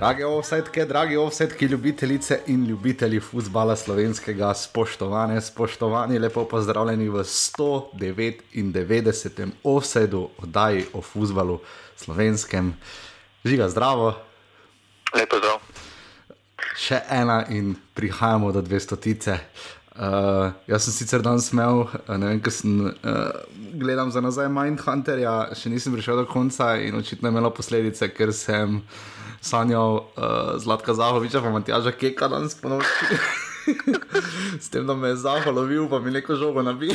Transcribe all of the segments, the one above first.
Drage offsetke, dragi offsetki, ljubitelice in ljubitelji futbola slovenskega, spoštovane, spoštovani, lepo pozdravljeni v 199. offsetu oddaji o futbalu slovenskem. Žiga zdravo. Lepo zdrav. Še ena in prihajamo do 200 tice. Uh, jaz sem sicer danes imel, eh, ne vem, kaj sem uh, gledal za nazaj Mindhunterja, še nisem prišel do konca in očitno je imelo posledice, ker sem sanjal uh, Zlatka Zahoviča, pa Matjaža Keka danes po noči. S tem, da me je zaholovil, pa mi neko žogo nabil.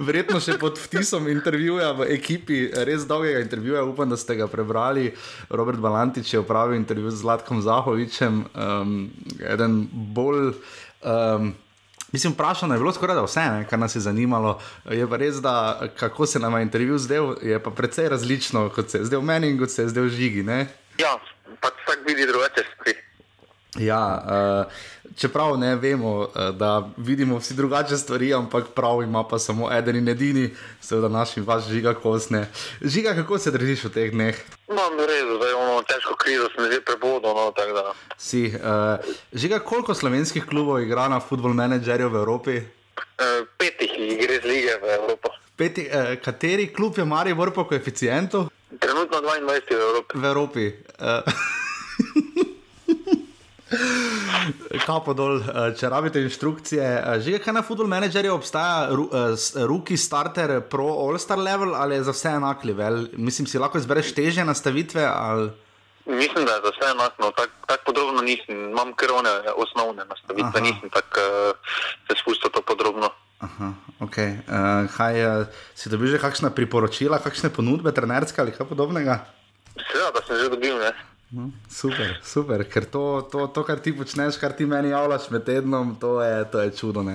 Verjetno še pod vtisom intervjuja v ekipi, res dolgega intervjuja, upam, da ste ga prebrali. Robert Balantič je upravil intervju z Zlatkom Zahovičem, um, eden bolj. Um, Mislim, vprašano je bilo skoraj vse, ne, kar nas je zanimalo. Je pa res, da kako se nam je intervju zdel, je pa precej različno, kot se je zdel meni in kot se je zdel žigi. Ne? Ja, pač vsak vidi drugače stvari. Ja, uh, čeprav ne vemo, uh, da vidimo vsi drugače stvari, ampak prav ima pa samo eden in edini, seveda naš in vaš žiga kosne. Žiga, kako se držiš v teh dneh? No, res, zdaj imamo težko krizo, smo že prebodno. No, da. Si, uh, žiga, koliko slovenskih klubov igra na futbol menedžerjev v Evropi? Uh, petih jih gre z lige v Evropo. Peti, uh, kateri klub je Maribor po koeficientu? Trenutno 22 v Evropi. V Evropi. Uh, Kapo dol, eh, če rabite inštrukcije. Eh, že kaj na football menedžerju obstaja, ruki starter, pro all-star level ali je za vse enak level? Mislim, si lahko izbereš teže nastavitve. Ali... Mislim, da je za vse enako. No, tako tak podrobno nisem, imam krone osnovne nastavitve, Aha. nisem tako uh, se spustil to podrobno. Aha, okay. uh, kaj, uh, si dobil že kakšna priporočila, kakšne ponudbe, trenerske ali kaj podobnega? Seveda, da sem že dobil. Ne? No, super, super, ker to, to, to, kar ti počneš, kar ti meni javljaš med tednom, to je, to je čudo. Uh,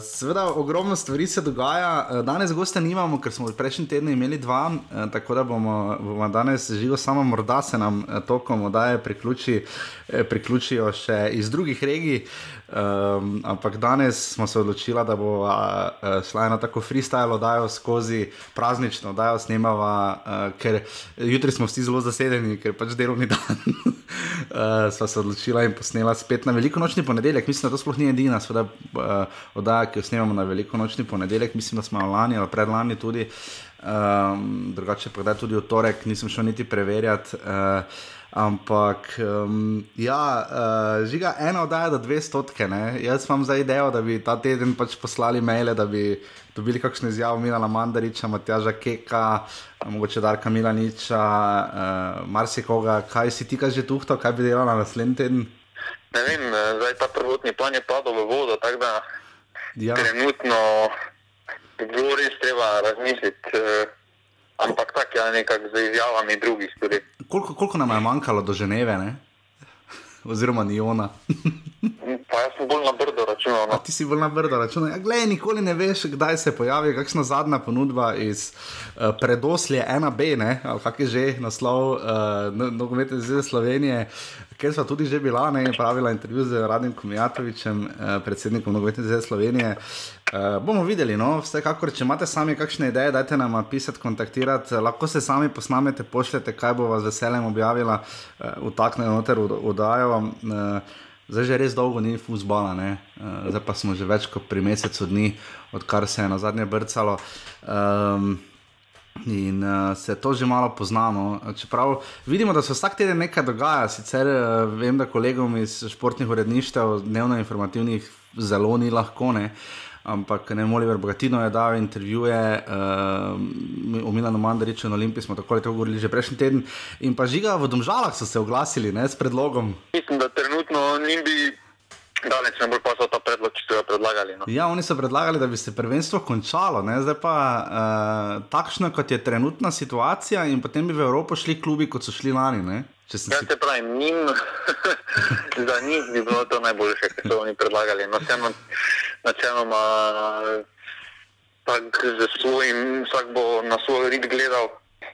seveda, ogromno stvari se dogaja. Uh, danes gosta nimamo, ker smo prejšnji teden imeli dva, uh, tako da bomo, bomo danes živo, samo morda se nam uh, tokom oddaje priključi, eh, priključijo še iz drugih regij. Um, ampak danes smo se odločili, da bo uh, šla ena tako freestyle oddaja skozi praznično oddajo, snemava, uh, ker jutri smo vsi zelo zasedeni, ker pač delovni dan. uh, sva se odločila in posnela spet na veliko nočni ponedeljek. Mislim, da to sploh ni edina sveda, uh, oddaja, ki jo snemamo na veliko nočni ponedeljek. Mislim, da smo lani ali predlani tudi. Um, drugače pa da tudi v torek nisem šel niti preverjati. Uh, Ampak, um, ja, uh, žiga ena oddaja do dve stotke. Ne? Jaz imam zdaj idejo, da bi ta teden pač poslali maile, da bi dobili kakšno izjavo Milana Mandariča, Matjaža Keka, mogoče Darka Milaniča, uh, marsikoga. Kaj si ti, kaj že tuhto, kaj bi delal na naslednji teden? Ne vem, eh, zdaj ta prvotni plan je padel v vodo, tako da ja. trenutno bi bilo res treba razmisliti. Uh, ampak tako je ja, nekako z izjavami drugih tudi. Koliko, koliko nam je manjkalo do Ženeve, ne? oziroma Niona? pa jaz sem bolj na brdo računal. No. Ti si bolj na brdo računal. Ja, Glej, nikoli ne veš, kdaj se pojavi kakšna zadnja ponudba iz uh, predoslje 1B, ne? ali kak je že naslov uh, nogometne zveze Slovenije. Ker smo tudi že bila, ne, pravila intervju z Radim Komijatovičem, eh, predsednikom Nogometne zveze Slovenije. Eh, bomo videli, no, vsekakor, če imate sami kakšne ideje, dajte nam pisati, kontaktirati, lahko se sami posnamete, pošljete, kaj bo vas veseljem objavila, eh, vtakne noter v oddajo. Eh, zdaj že res dolgo ni fuzbala, ne? Eh, zdaj pa smo že več kot pri mesecu dni, odkar se je na zadnje brcalo. Eh, In uh, se to že malo poznamo. Čeprav vidimo, da se vsak teden nekaj dogaja, sicer uh, vem, da kolegom iz športnih uredništev, dnevno informativnih, zelo ni lahko. Ne? Ampak ne morem, ker Bogatino je dal intervjuje uh, o Milano Mandariču na Olimpiji, smo tako ali tako govorili že prejšnji teden. In pa žiga v Domžalah so se oglasili ne, s predlogom. Mislim, da trenutno bi Daleč ne bo pa so ta predlog, ki so ga predlagali. No. Ja, oni so predlagali, da bi se prvenstvo končalo, ne? zdaj pa uh, takšno, kot je trenutna situacija, in potem bi v Evropo šli klubi, kot so šli lani. Ne? Ja, si... se pravi, njim, za njih bi bilo to najboljše, kar so oni predlagali. No, načeloma, tako za svojim, vsak bo na svoj rit gledal,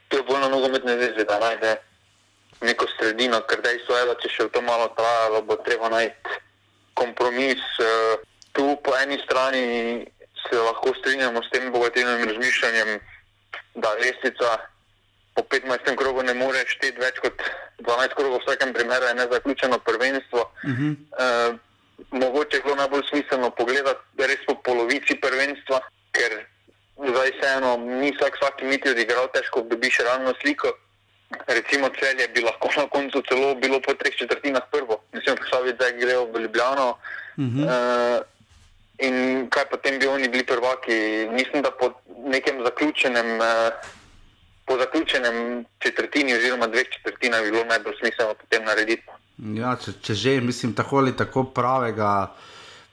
to je bolj na nogometne zveze, da najde neko sredino, ker dejstvo je, da če še v to malo trajalo, bo treba najti kompromis. Eh, tu po eni strani se lahko strinjamo s tem bogatilnim razmišljanjem, da lestvica po po 15. krogu ne more šteti več kot 12 krogov, v vsakem primeru je nezaključeno prvenstvo. Uh -huh. uh, mogoče je bilo najbolj smiselno pogledati res po polovici prvenstva, ker zdaj vseeno ni vsak vsak niti odigral, težko dobiš realno sliko. Recimo celje bi lahko na koncu celo bilo po treh četrtinah prvo. Mislim, da zdaj grejo v Ljubljano. Uh -huh. uh, in kaj potem bi oni bili prvaki? Mislim, da po nekem zaključenem. Uh, Po zaključenem četrtini, oziroma dveh četrtinah, bi bilo najbolj smiselno potem narediti. Ja, če, če že, mislim, tako ali tako pravega.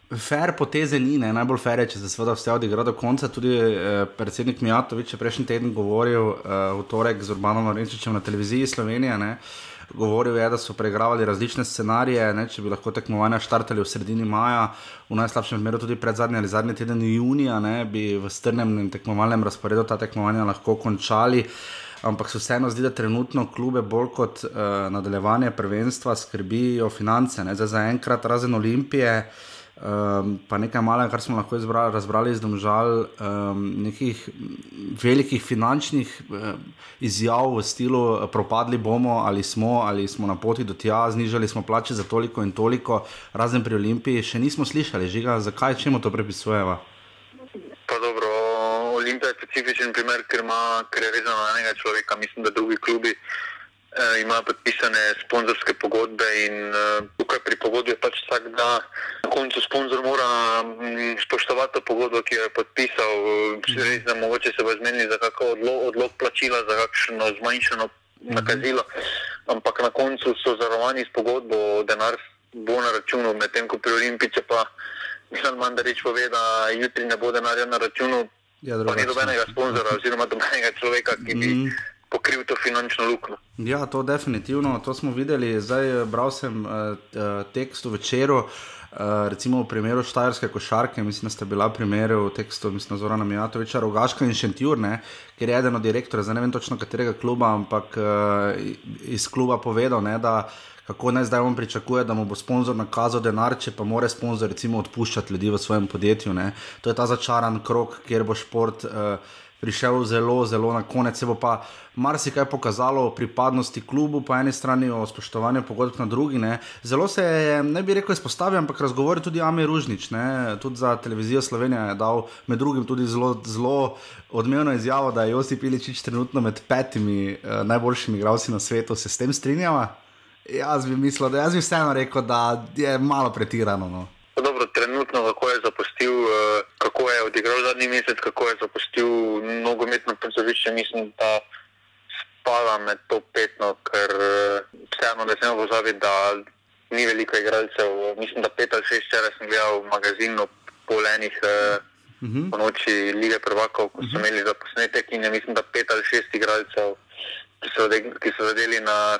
Fer poteze ni, ne? najbolj fer je, če se seveda vse odigra do konca. Tudi eh, predsednik Mijatovič je prejšnji teden govoril eh, v torek z Urbanom Renčičem na televiziji Slovenije. Ne? Govoril je, da so preigravali različne scenarije, ne? če bi lahko tekmovanja štartali v sredini maja, v najslabšem primeru tudi pred zadnji ali zadnji teden junija, ne? bi v strnem tekmovalnem razporedu ta tekmovanja lahko končali. Ampak se vseeno zdi, da trenutno klube bolj kot uh, nadaljevanje prvenstva skrbijo finance. Zdaj, za enkrat, razen Olimpije, um, pa nekaj malega, kar smo lahko izbrali, razbrali iz domžal, um, nekih velikih finančnih uh, izjav v stilu, propadli bomo ali smo, ali smo na poti do tja, znižali smo plače za toliko in toliko, razen pri Olimpiji, še nismo slišali, žiga, zakaj, čemu to prepisujeva. Pa dobro, Olimpija je specifičen primer, ker, ima, ker je vezana na enega človeka. Mislim, da drugi klubi eh, imajo podpisane sponzorske pogodbe in eh, tukaj pri pogodbi pač tak, da na koncu sponzor mora hm, spoštovati to pogodbo, ki jo je podpisal. Mhm. Res, da mogoče se bo zmenili za kakšno odlog, odlog plačila, za kakšno zmanjšano nakazilo, ampak na koncu so zarovani s pogodbo, denar bo na računu, medtem ko pri Olimpiji pa. Mislim, da reč pove, da jutri ne bo denarja na računu, Ja, pa ni nobenega sponzora, oziroma nobenega človeka, ki bi mm. pokril to finančno luknjo. Ja, to definitivno, to smo videli. Zdaj bral sem uh, tekst v večeru. Uh, recimo v primeru Štajerske košarke, mislim, da ste bila primer v tekstu, mislim, Zorana Mijatoviča, Rogaška in Šentjurne, ker je eden od direktorjev, zdaj ne vem točno katerega kluba, ampak uh, iz kluba povedal, ne, da kako naj zdaj on pričakuje, da mu bo sponzor nakazal denar, če pa mora sponzor recimo odpuščati ljudi v svojem podjetju. Ne? To je ta začaran krok, kjer bo šport uh, prišel zelo, zelo na konec. Se bo pa marsikaj pokazalo o pripadnosti klubu, po eni strani o spoštovanju pogodb na drugi. Ne? Zelo se je, ne bi rekel, izpostavil, ampak razgovori tudi Ami Ružnič, ne? tudi za televizijo Slovenija je dal med drugim tudi zelo, zelo odmevno izjavo, da je Josip Iličič trenutno med petimi uh, najboljšimi igralci na svetu. Se s tem strinjava? Jaz bi mislil, da jaz bi vseeno rekel, da je malo pretirano. No. Dobro, trenutno, kako je zapustil, eh, kako je odigral zadnji mesec, kako je zapustil nogometno prizorišče, mislim, da spada med to petno, ker eh, vseeno ne smemo pozabiti, da ni veliko igralcev. Mislim, da pet ali šest včeraj sem gledal v magazinu polenih uh, uh -huh. po noči lige prvakov, ko so uh -huh. imeli za posnetek in je mislim, da pet ali šest igralcev ki so, ki so zadeli na,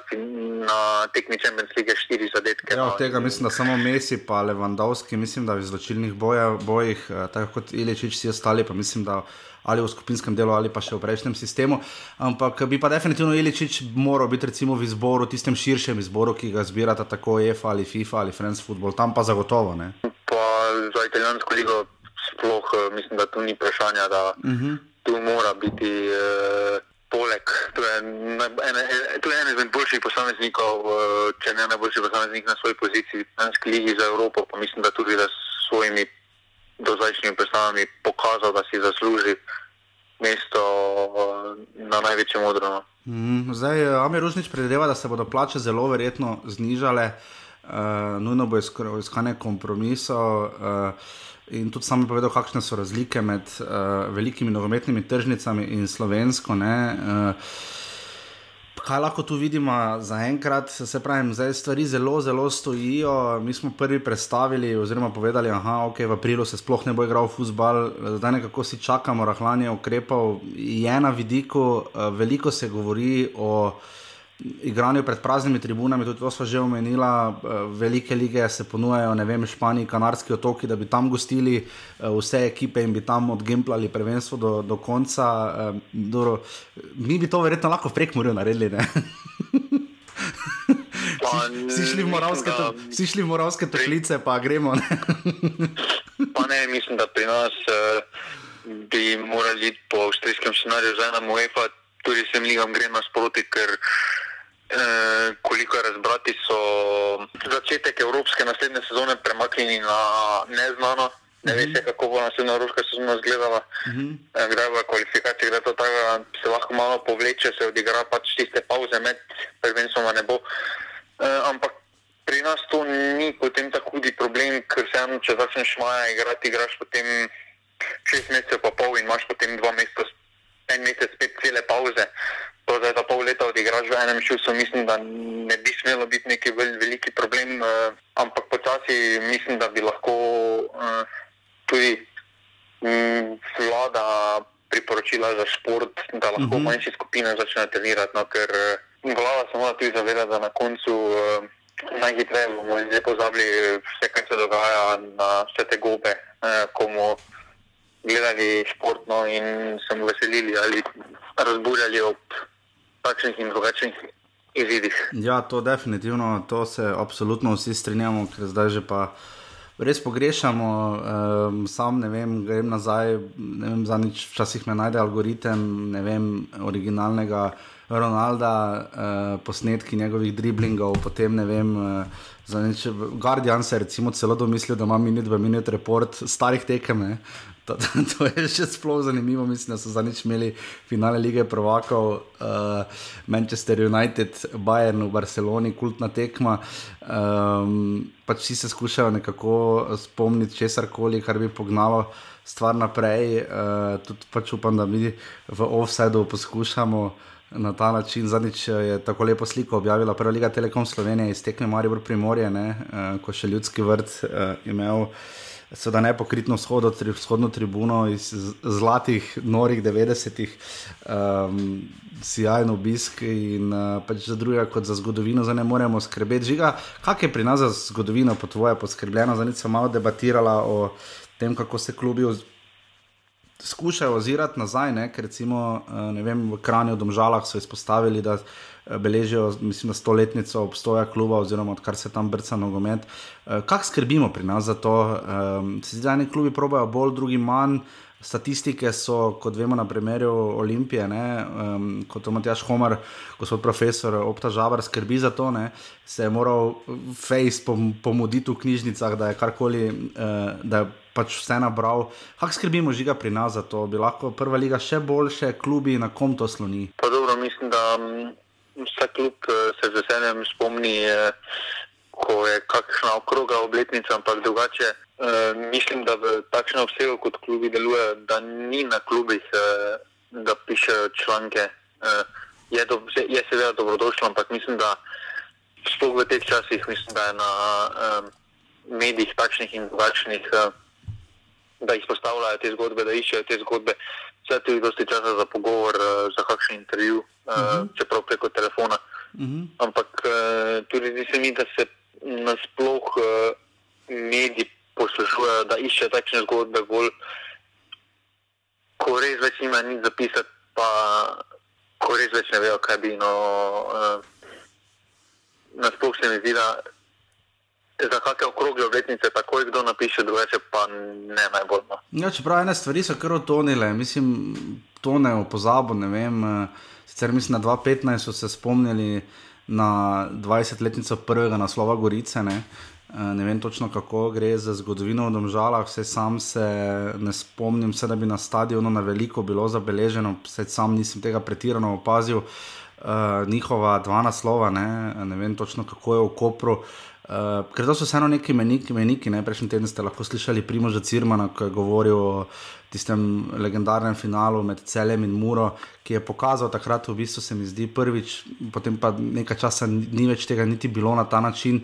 na tekmi Champions League štiri zadetke. Ja, no. od tega mislim, da samo Messi, pa Levandovski, mislim, da v izločilnih bojih, eh, tako kot Iličič, vsi ostali, pa mislim, da ali v skupinskem delu ali pa še v prejšnjem sistemu. Ampak bi pa definitivno Iličič moral biti recimo v izboru, tistem širšem izboru, ki ga zbirata tako EFA ali FIFA ali France Football, tam pa zagotovo. Ne? Pa za italijansko ligo sploh eh, mislim, da tu ni vprašanja, da uh mhm. -huh. tu mora biti. Uh, poleg, to je eden izmed boljših posameznikov, eh, če ne najboljši posameznik na svoji poziciji v Slovenski ligi za Evropo, pa mislim, da tudi da s svojimi dozdajšnjimi predstavami pokazal, da si zasluži mesto eh, na največjem odru. Mm, zdaj, eh, Amir Ružnič predvideva, da se bodo plače zelo verjetno znižale, uh, nujno bo iskanje kompromisov. Uh, In tudi sam je povedal, kakšne so razlike med uh, velikimi nogometnimi tržnicami in slovensko. Uh, kaj lahko tu vidimo zaenkrat? Se pravi, zdaj stvari zelo, zelo stojijo. Mi smo prvi predstavili, oziroma povedali, da okay, v aprilu se sploh ne bo igral futbal, zdaj nekako si čakamo, rahlanje ukrepov. Je na vidiku, uh, veliko se govori o igranju pred praznimi tribunami, tudi to smo že omenili, eh, velike lige se ponujajo, ne vem, Španiji, Kanarski otoki, da bi tam gostili eh, vse ekipe in bi tam odgemplali prvenstvo do, do konca. Eh, dobro, mi bi to verjetno lahko prek morja naredili. Vsi šli v moralske, to, moralske toklice, pa gremo. Ne? pa ne, mislim, da pri nas uh, bi morali po avstrijskem scenariju zdaj na UEFA tudi s tem ligam gre nasproti, ker eh, koliko razbrati so začetek evropske naslednje sezone premaknjeni na neznano. Ne veš, mhm. kako bo naslednja evropska sezona izgledala, uh -huh. kdaj bo kvalifikacija, kdaj to tako se lahko malo povleče, se odigra pač tiste pauze med prvenstvom, ne bo. Eh, ampak pri nas to ni potem tako hudi problem, ker se eno, če začneš maja igrati, igraš potem šest mesecev pa pol in imaš potem dva meseca, en mesec spet cele pauze. To, da je ta pol leta odigraš v enem šusu, mislim, da ne bi smelo biti neki vel, veliki problem, uh, ampak počasi mislim, da bi lahko uh, tudi um, vlada priporočila za šport, da lahko uh mhm. -huh. manjši skupine začnejo trenirati, no, ker uh, vlada se mora tudi zavedati, da na koncu uh, najhitreje bomo zdaj pozabili vse, kar se dogaja na vse te gobe, uh, komu gledali športno in se mu veselili ali razburjali ob takšnih in drugačnih izidih. Ja, to definitivno, to se absolutno vsi strinjamo, ker zdaj že pa. Res pogrešamo, um, sam ne vem, grem nazaj, ne vem, zadnjič včasih me najde algoritem, ne vem, originalnega Ronalda, uh, posnetki njegovih driblingov, potem ne vem, uh, zadnjič Guardian se je celo domislil, da ima minut, dva minut report starih tekem, To, to, to je še sploh zanimivo, mislim, da so zadnjič imeli finale lige Provokov, uh, Manchester United, Bayern v Barceloni, kultna tekma. Um, pač vsi se skušajo nekako spomniti česar koli, kar bi pognalo stvar naprej. Uh, tudi pač upam, da mi v offsetu poskušamo. Na ta način zadnjič je tako lepo sliko objavila Prva Liga Telekom Slovenije iz tekme Marijo Primorje, ne, uh, ko še ljudski vrt uh, imel seveda ne pokritno vzhodo, tri, vzhodno tribuno iz zlatih, norih 90-ih, um, sijajno obisk in uh, pač za druge, kot za zgodovino, za ne moremo skrbeti. Žiga, kak je pri nas za zgodovino, po tvoje, poskrbljeno? Zdaj sem malo debatirala o tem, kako se klubi. Skušajo ozirati nazaj, ne? ker recimo uh, vem, v Kranju, v Domžalah so izpostavili, da beležijo, mislim, stoletnico obstoja kluba, oziroma odkar se tam brca nogomet. Eh, Kaj skrbimo pri nas za to? Zdaj, neki klubi probajo bolj, drugi manj. Statistike so, kot vemo, na primeru Olimpije, ne, um, kot je Matjaš Homer, gospod profesor, obtažavar, skrbi za to, ne, se je moral Face pomoditi v knjižnicah, da je karkoli, uh, da je pač vse nabral. Kako skrbimo žiga pri nas za to? Bi lahko prva liga še boljše, klubi na kom to sloni? Pa dobro, mislim, da vsak klub eh, se z veseljem spomni, eh, ko je kakšna okrogla obletnica, ampak drugače. Eh, mislim, da v takšnem obsegu, kot klubi delujejo, da ni na klubih, da pišejo članke. Je, do, je seveda dobrodošlo, ampak mislim, da sploh v teh časih, mislim, da je na medijih takšnih in drugačnih, da izpostavljajo te zgodbe, da iščejo te zgodbe. Vse to je dosti časa za pogovor, za kakšen intervju. -huh. uh, mhm. čeprav preko telefona. Uh mhm. -huh. Ampak uh, tudi zdi se mi, da se nasploh mediji poslužujejo, da iščejo takšne zgodbe, bolj, ko res več ima nič zapisati, pa ko res več ne vejo, kaj bi. No, nasploh se mi zdi, da. Za kakšne okrogle obletnice, tako je kdo napiše, drugače pa ne najbolj. No. Ja, čeprav ene stvari so kar otonile, mislim, tonejo pozabo, ne vem. Uh... Sicer mislim, da 2015 so se spomnili na 20-letnico prvega naslova Gorice. Ne? Eh, ne vem točno, kako gre za zgodovino v Domžalah, vse sam se ne spomnim, vse, da bi na stadionu na veliko bilo zabeleženo, vse sam nisem tega pretirano opazil. Uh, njihova dva naslova, ne? ne vem točno, kako je v Kopru. Uh, ker to so vseeno neki meniki, meniki ne? prejšnji teden ste lahko slišali Primoža Cirmana, ki je govoril o tistem legendarnem finalu med Celem in Muro, ki je pokazal takrat, v bistvu se mi zdi prvič, potem pa nekaj časa ni več tega niti bilo na ta način.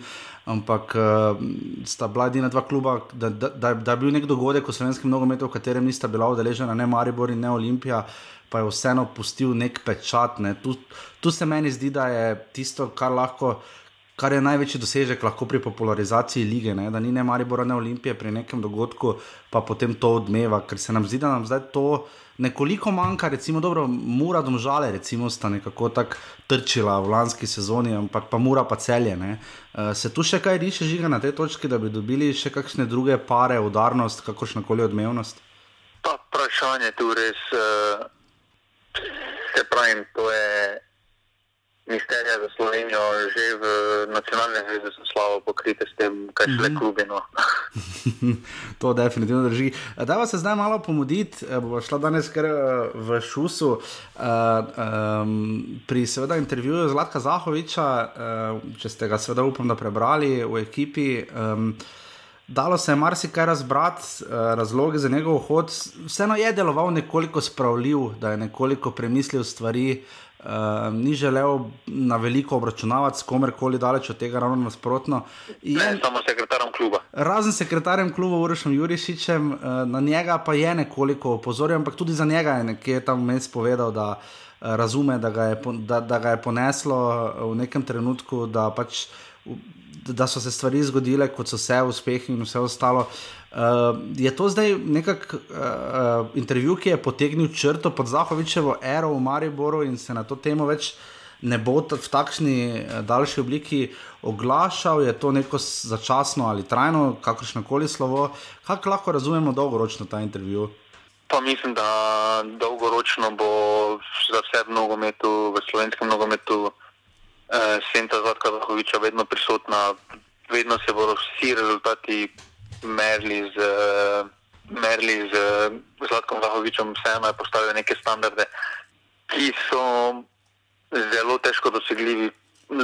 Ampak uh, sta bila edina dva kluba, da, da, da, da je bil nek dogodek v slovenskem nogometu, v katerem nista bila udeležena ne Maribor in ne Olimpija, pa je vseeno pustil nek pečat. Ne. Tu, tu se meni zdi, da je tisto, kar lahko kar je največji dosežek lahko pri popularizaciji lige, ne? da ni ne Maribora, ne Olimpije pri nekem dogodku, pa potem to odmeva, ker se nam zdi, da nam zdaj to nekoliko manjka, recimo, dobro, Mura domžale, recimo, sta nekako tako trčila v lanski sezoni, ampak pa Mura pa celje. Uh, se tu še kaj riše žiga na tej točki, da bi dobili še kakšne druge pare, udarnost, kakršno koli odmevnost? Pa vprašanje tu res. Uh... Se pravi, in to je misterija za Slovenijo, že v nacionalne zveze so slabo pokrite s tem, kaj šele mm -hmm. klubi. No. to definitivno drži. Da vas zdaj malo pomuditi, eh, bo šla danes kar eh, v šusu. Uh, um, pri seveda intervjuju Zlatka Zahoviča, uh, če ste ga seveda upam, da prebrali v ekipi. Um, Dalo se je marsikaj razbrati, razloge za njegov hod. Vseeno je deloval nekoliko spravljiv, da je nekoliko premislil stvari, Uh, ni želel na veliko obračunavati s komerkoli, daleč od tega, ravno nasprotno. Je, ne, samo sekretarjem kluba. Razen sekretarjem kluba, Urošem Jurišičem, uh, na njega pa je nekoliko opozoril, ampak tudi za njega je nekje tam mes povedal, da uh, razume, da ga, je, da, da ga je poneslo v nekem trenutku, da, pač, da so se stvari zgodile, kot so se, uspehi in vse ostalo. Uh, je to zdaj nekakšen uh, intervju, ki je potegnil črto pod Zahovičevo ero v Mariboru in se na to temo več ne bo v takšni uh, daljši obliki oglašal, je to neko začasno ali trajno, kakršno koli slovo. Kako lahko razumemo dolgoročno ta intervju? Pa mislim, da dolgoročno bo za vse v nogometu, v slovenskem nogometu, eh, Senta Zlatka Zahoviča vedno prisotna, vedno se bodo vsi rezultati merili z, merili z Zlatkom Vahovičem, vseeno je postavil neke standarde, ki so zelo težko dosegljivi,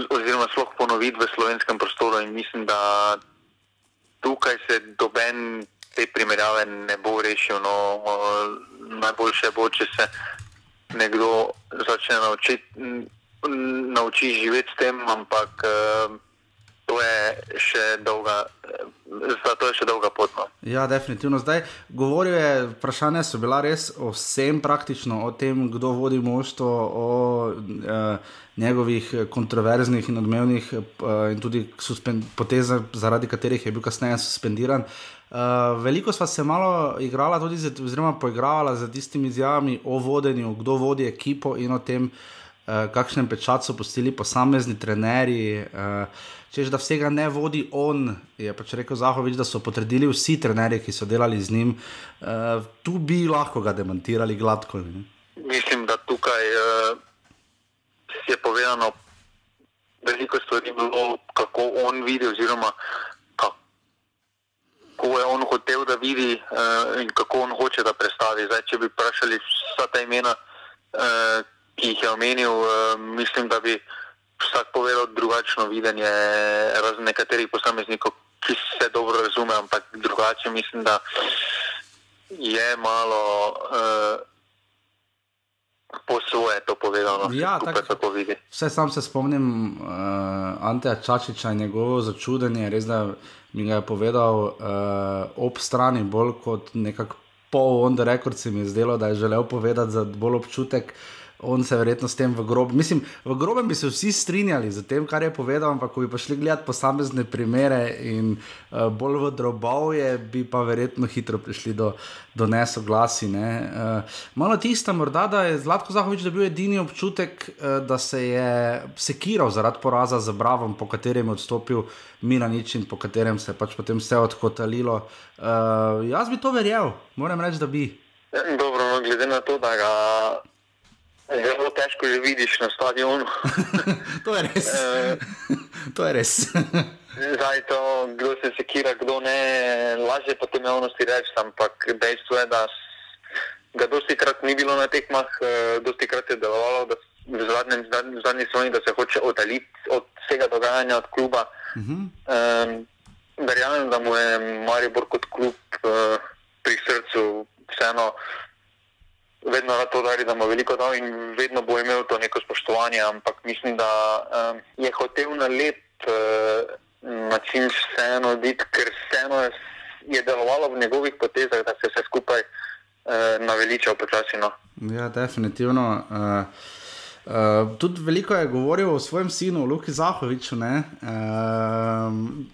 oziroma sploh ponoviti v slovenskem prostoru. In mislim, da tukaj se doben te primerjave ne bo rešil. No, najboljše bo, če se nekdo začne naučiti. Nauči živeti s tem, ampak uh, to je še dolga, zato je še dolga pot. No. Ja, definitivno. Zdaj, govoril je, vprašanja so bila res o vsem, praktično o tem, kdo vodi moštvo, o eh, njegovih kontroverznih in odmevnih eh, in tudi potezah, zaradi katerih je bil kasneje suspendiran. Uh, veliko smo se malo igrali, tudi oziroma poigravali z tistimi izjavami o vodenju, kdo vodi ekipo in o tem, uh, kakšen pečat so postili posamezni trenerji. Uh, češ da vsega ne vodi on. Je pač rekel Zahovič, da so potrdili vsi trenerji, ki so delali z njim. Uh, tu bi lahko ga demantirali gladko. Ne? Mislim, da tukaj uh, je povedano veliko stvari, bilo, kako on vidi, oziroma kako je on hotel, da vidi uh, in kako on hoče, da predstavi. Zdaj, če bi vprašali vsa ta imena, uh, ki jih je omenil, uh, mislim, da bi vsak povedal drugačno videnje, razen nekaterih posameznikov, ki se dobro razume, ampak drugače mislim, da je malo uh, po svoje to povedano. Ja, tak, tako vidi. Vse sam se spomnim uh, Anteja Čačiča in njegovo začudenje, res da mi ga je povedal uh, ob strani, bolj kot nekako pol on the record se mi je zdelo, da je želel povedati za bolj občutek on se verjetno s tem v grobem. Mislim, v grobem bi se vsi strinjali z tem, kar je povedal, ampak ko bi šli gledati posamezne primere in uh, bolj v drobovje, bi pa verjetno hitro prišli do, do nesoglasi. Ne? Uh, malo tista, morda, da je Zlatko Zahovič dobil edini občutek, uh, da se je sekiral zaradi poraza za Bravom, po katerem je odstopil Miranič in po katerem se je pač potem vse odkotalilo. Uh, jaz bi to verjel, moram reči, da bi. Dobro, no, glede na to, da ga Zelo težko že vidiš na stadionu. to je res. Eh, to je res. Zdaj to, kdo se sekira, kdo ne, lažje po tem javnosti reči, ampak dejstvo je, da ga dosti krat ni bilo na tekmah, eh, dosti krat je delovalo v zadnjem, zadnji svojni, da se hoče oddaliti od vsega dogajanja, od kluba. Uh -huh. um, verjamem, da mu je Maribor kot klub uh, pri srcu vseeno vedno rad podari, da ima veliko dal in vedno bo imel to neko spoštovanje, ampak mislim, da um, je hotel na lep uh, način vseeno oditi, ker vseeno je, je delovalo v njegovih potezah, da se vse skupaj uh, naveliča počasi. No. Ja, definitivno. Uh... Uh, tudi veliko je govoril o svojem sinu, Luki Zahoviču. Uh,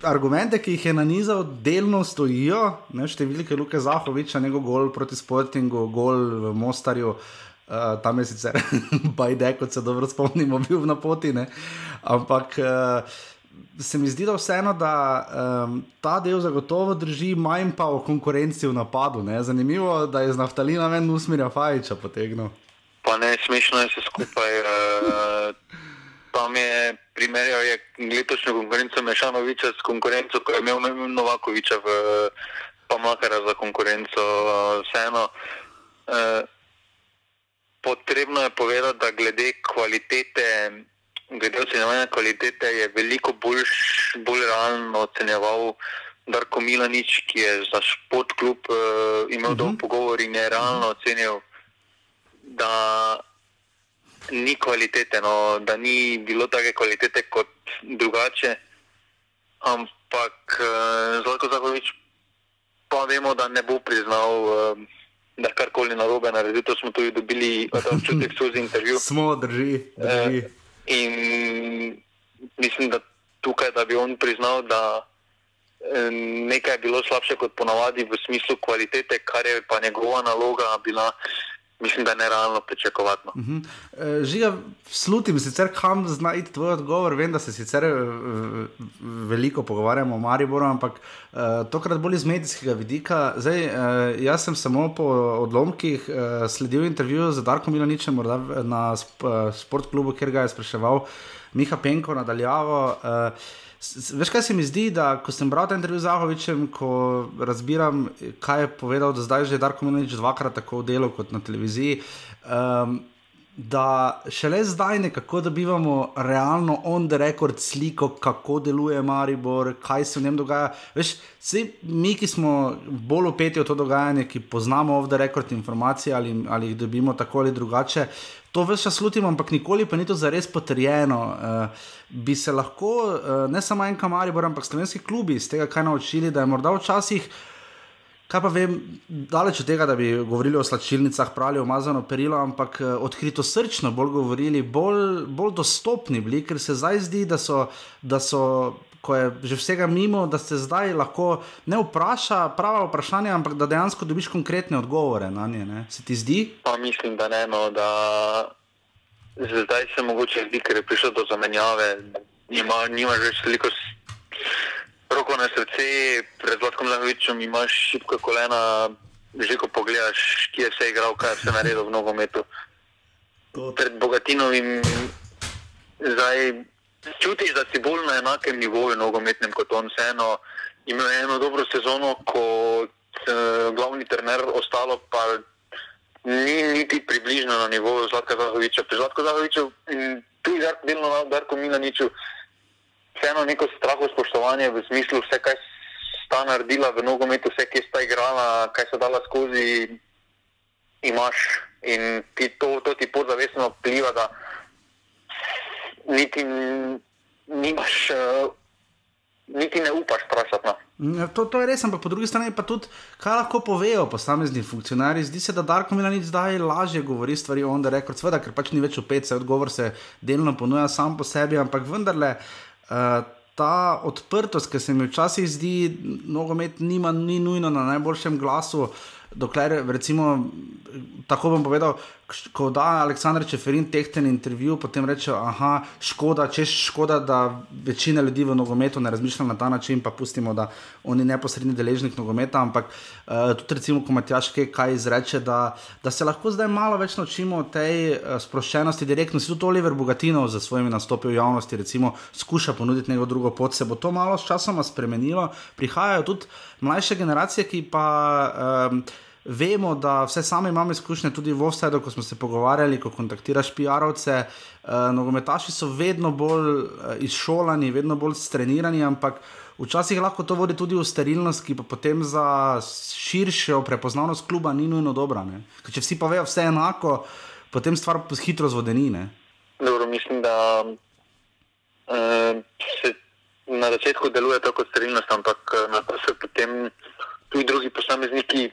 argumente, ki jih je nanizal, delno stojijo. Ne, številke Luke Zahoviča, njegov gol proti Sportingu, gol v Mostarju. Uh, tam je sicer bajde, kot se dobro spomnimo, bil na poti. Ne? Ampak uh, se mi zdi, da vseeno, da um, ta del zagotovo drži, manj pa o konkurenci v napadu. Ne? Zanimivo, da je z naftalina ven usmerja Fajiča potegnil. Pa ne, smešno je vse skupaj. Uh, tam je primerjal je letošnjo konkurenco Mešanoviča s konkurenco, ko je imel Novakoviča v Pamakara za konkurenco. Uh, vseeno, uh, potrebno je povedati, da glede kvalitete, glede ocenjevanja kvalitete je veliko boljš, bolj realno ocenjeval Darko Milanič, ki je za šport klub uh, imel uh -huh. dolg pogovor in je realno ocenil da ni kvalitete, no, da ni bilo take kvalitete kot drugače. Ampak uh, Zlatko Zahovič pa vemo, da ne bo priznal, uh, da karkoli narobe naredi. To smo tudi dobili občutek skozi intervju. Smo, drži. drži. Uh, in mislim, da tukaj, da bi on priznal, da nekaj je bilo slabše kot ponavadi v smislu kvalitete, kar je pa njegova naloga bila mislim, da je nerealno pričakovati. Uh -huh. e, Žiga, slutim sicer, kam znajti tvoj odgovor. Vem, da se sicer e, veliko pogovarjamo o Mariboru, ampak e, tokrat bolj iz medijskega vidika. Zdaj, e, jaz sem samo po odlomkih e, sledil intervjuju z Darkom Milaničem na e, sportklubu, kjer ga je spraševal Miha Penko nadaljavo. E, Veš, kaj se mi zdi, da ko sem bral ta intervju z Zahovičem, ko razbiram, kaj je povedal, da zdaj že Darko Minič dvakrat tako v delu kot na televiziji. Um, Da šele zdaj nekako dobivamo realno on the record sliko, kako deluje Maribor, kaj se v njem dogaja. Veš, vsi mi, ki smo bolj upeti v to dogajanje, ki poznamo off the record informacije ali, ali jih dobimo tako ali drugače, to vse čas slutimo, ampak nikoli pa ni to zares potrjeno. Uh, bi se lahko, uh, ne samo en kamaribor, ampak slovenski klubi iz tega kaj naučili, da je morda včasih. Kaj pa vem, daleč od tega, da bi govorili o slačilnicah, pravi omazano perilo, ampak eh, odkrito srčno bolj govorili, bolj, bolj dostopni bili, ker se zdaj zdi, da so, da so ko je že vsega mimo, da se zdaj lahko ne vpraša prava vprašanja, ampak da dejansko dobiš konkretne odgovore na nje. Ne? Se ti zdi? Pa mislim, da ne. No, da zdaj se mogoče zdi, ker je prišlo do zamenjave, nima, nima že veliko. Roko na srce, pred Vladkom Zahovičem imaš šibka kolena, že ko pogledaš, kje se je igral, kaj se je naredil v nogometu. Pred Bogatinovim zdaj čutiš, da si bolj na enakem nivoju nogometnem kot on. Vseeno ima eno dobro sezono, ko je glavni trener ostalo, pa ni niti približno na nivoju Zlatka Zahoviča. Pri Zlatku Zahoviču in tudi delno na Darku Milaniču, vseeno neko straho spoštovanje v smislu vse, kaj sta naredila v nogometu, vse, ki sta igrala, kaj so dala skozi, imaš. In ti to, to ti podzavestno vpliva, da niti nimaš, uh, niti ne upaš vprašati. No. Ja, to, to je res, ampak po drugi strani pa tudi, kaj lahko povejo posamezni funkcionarji. Zdi se, da Darko Milanic zdaj lažje govori stvari o onda rekord, sveda, ker pač ni več opet, se odgovor se delno ponuja sam po sebi, ampak vendarle. Ta odprtost, ki se mi včasih zdi, nogomet nima, ni nujno na najboljšem glasu, dokler, recimo, tako bom povedal, ko da Aleksandr Čeferin tehten intervju, potem reče, aha, škoda, češ škoda, da večina ljudi v nogometu ne razmišlja na ta način, pa pustimo, da oni neposredni deležnik nogometa, ampak uh, tudi recimo, ko Matjaš kaj izreče, da, da se lahko zdaj malo več naučimo o tej uh, sproščenosti, direktno si tudi Oliver Bogatino za svojimi nastopi v javnosti, recimo, skuša ponuditi neko drugo pot, se bo to malo s časoma spremenilo, prihajajo tudi mlajše generacije, ki pa um, Vemo, da vse sami imamo izkušnje tudi v Ovsedu, ko smo se pogovarjali, ko kontaktiraš PR-ovce. Uh, nogometaši so vedno bolj uh, izšolani, vedno bolj strenirani, ampak včasih lahko to vodi tudi v sterilnost, ki pa potem za širšo prepoznavnost kluba ni nujno dobra. Če vsi pa vejo vse enako, potem stvar hitro zvodeni. Dobro, mislim, da uh, se na začetku deluje tako sterilnost, ampak na to se potem tudi drugi posamezniki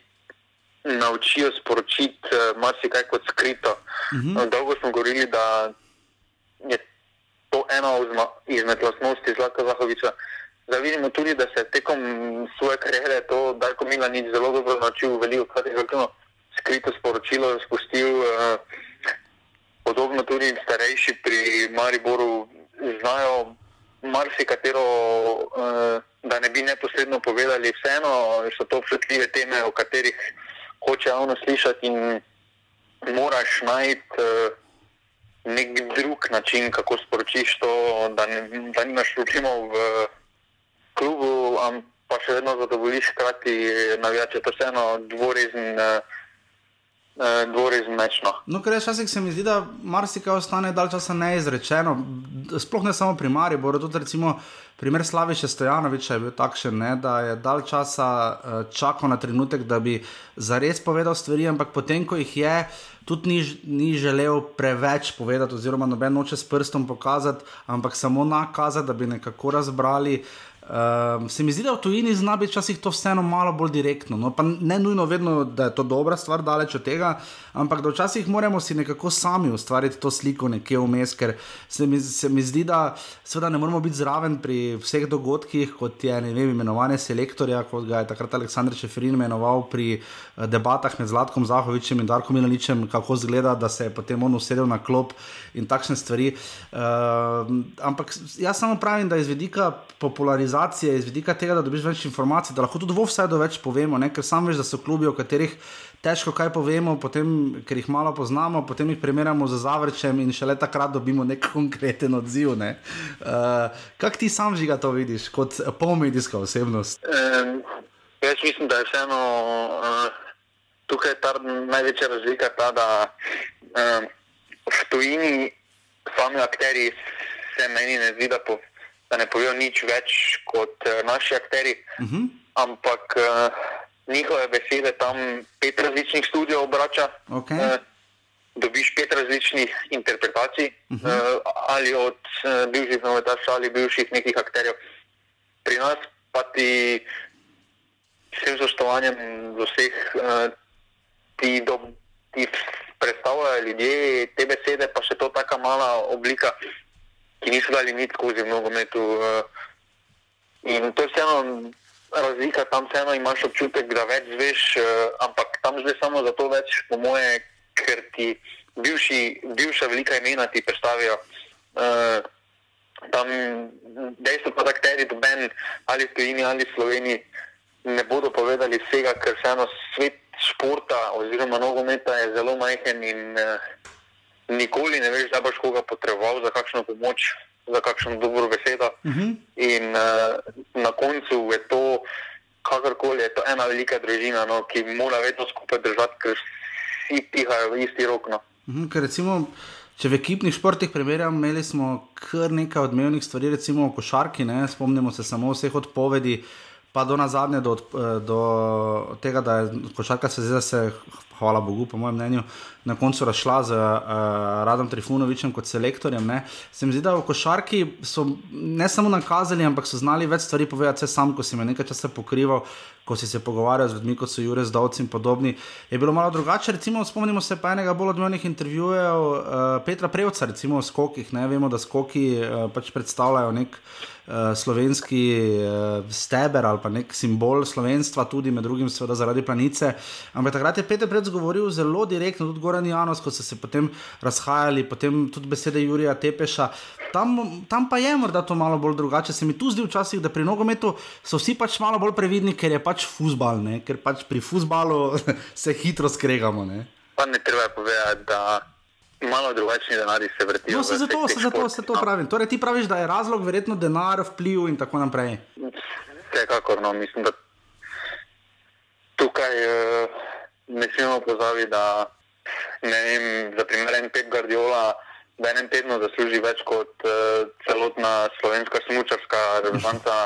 naučijo sporočiti uh, marsikaj kot skrito. Uh mhm. -huh. Dolgo smo govorili, da je to ena izmed lastnosti Zlata Zahoviča. Da vidimo tudi, da se je tekom svoje kariere to Darko Milanič zelo dobro naučil, veliko krat je zelo skrito sporočilo spustil. Uh, podobno tudi starejši pri Mariboru znajo marsikatero, uh, da ne bi neposredno povedali, vseeno so to občutljive teme, o katerih hoče javno slišati. In moraš najti uh, nek drug način, kako sporočiš to, da, ne, da nimaš problemov v klubu, ampak pa še vedno zadovoljiš, hkrati navijače. To je vseeno dvorezen. Uh, Dvorezen mečno. No, ker včasih se mi zdi, da marsikaj ostane dal časa neizrečeno, sploh ne samo pri Mariboru, tudi recimo primer Slaviša Stojanoviča je bil takšen, ne, da je dal časa čakal na trenutek, da bi zares povedal stvari, ampak potem, ko jih je, tudi ni, ni želel preveč povedati, oziroma noben noče s prstom pokazati, ampak samo nakazati, da bi nekako razbrali. Um, se mi zdi, da v tujini zna biti včasih to vseeno malo bolj direktno. No, pa ne nujno vedno, da je to dobra stvar, daleč od tega, ampak da včasih moramo si nekako sami ustvariti to sliko nekje vmes, ker se mi, se mi zdi, da seveda ne moramo biti zraven pri vseh dogodkih, kot je vem, imenovanje selektorja, kot ga je takrat Aleksandr Čeferin imenoval pri uh, debatah med Zlatkom Zahovičem in Darkom Milaničem, kako zgleda, da se je potem on usedel na klop in takšne stvari. Uh, ampak jaz samo pravim, da iz vidika popularizacije organizacije, iz vidika tega, da dobiš več informacij, da lahko tudi v vsaj do več povemo, ne? ker sam veš, da so klubi, o katerih težko kaj povemo, potem, ker jih malo poznamo, potem jih primerjamo z zavrčem in šele takrat dobimo nek konkreten odziv. Ne? Uh, Kaj ti sam žiga to vidiš kot polmedijska osebnost? Um, jaz mislim, da je vseeno uh, tukaj ta največja razlika ta, da um, v tujini sami akteri se meni ne zdi, da po da ne povejo nič več kot uh, naši akteri. Uh mhm. -huh. Ampak uh, njihove besede tam pet različnih studijev obrača. Okay. Uh, dobiš pet različnih interpretacij, uh -huh. uh, ali od uh, bivših novetašov ali bivših nekih akterjev. Pri nas pa ti s vsem spoštovanjem do vseh uh, ti, do, ti predstavljajo ljudje te besede, pa še to taka mala oblika ki niso dali nič skozi nogometu. Uh, in to je vseeno razlika, tam vseeno imaš občutek, da več zveš, uh, ampak tam zdaj samo zato več, po moje, ker ti bivši, bivša velika imena ti predstavijo. Uh, tam dejstvo, da akteri doben ali v Tuniziji ali v Sloveniji ne bodo povedali vsega, ker vseeno svet športa oziroma nogometa je zelo majhen in uh, nikoli ne veš, da boš koga potreboval za kakšno pomoč, za kakšno dobro besedo. Uh mhm. -huh. In uh, na koncu je to, kakorkoli je to ena velika družina, no, ki mora vedno skupaj držati, ker vsi pihajo v isti rok. No. Uh mhm, -huh, recimo, če v ekipnih športih primerjamo, imeli smo kar nekaj odmevnih stvari, recimo v košarki, ne, spomnimo se samo vseh odpovedi. Pa do na zadnje, do, do tega, da je košarka se zdaj, se, hvala Bogu, po mojem mnenju, na koncu razšla z uh, Radom Trifunovičem kot selektorjem. Ne. Se mi zdi, da v košarki so ne samo nakazali, ampak so znali več stvari povedati, sam, ko si me nekaj časa pokrival, ko si se pogovarjal z ljudmi, kot so Jurek Zdovci in podobni. Je bilo malo drugače, recimo, spomnimo se pa enega bolj odmevnih intervjujev uh, Petra Prevca, recimo o skokih. Ne. Vemo, da skoki uh, pač predstavljajo nek. Uh, slovenski uh, steber ali pa nek simbol slovenstva, tudi med drugim, seveda zaradi planice. Ampak takrat je Peter Predz govoril zelo direktno, tudi Goran Janos, ko so se potem razhajali, potem tudi besede Jurija Tepeša. Tam, tam pa je morda to malo bolj drugače. Se mi tu zdi včasih, da pri nogometu so vsi pač malo bolj previdni, ker je pač fusbal, ne? ker pač pri fusbalu se hitro skregamo. Ne? Pa ne treba povedati, da. Malo drugačni denarji se vrtijo. No, se zato, se zato se to no. pravim. Torej, ti praviš, da je razlog verjetno denar, vpliv in tako naprej. Vsekakor, no, mislim, da tukaj uh, ne smemo pozabiti, da ne vem, za primer en Pep Guardiola v enem tednu zasluži več kot uh, celotna slovenska smučarska reprezentanca,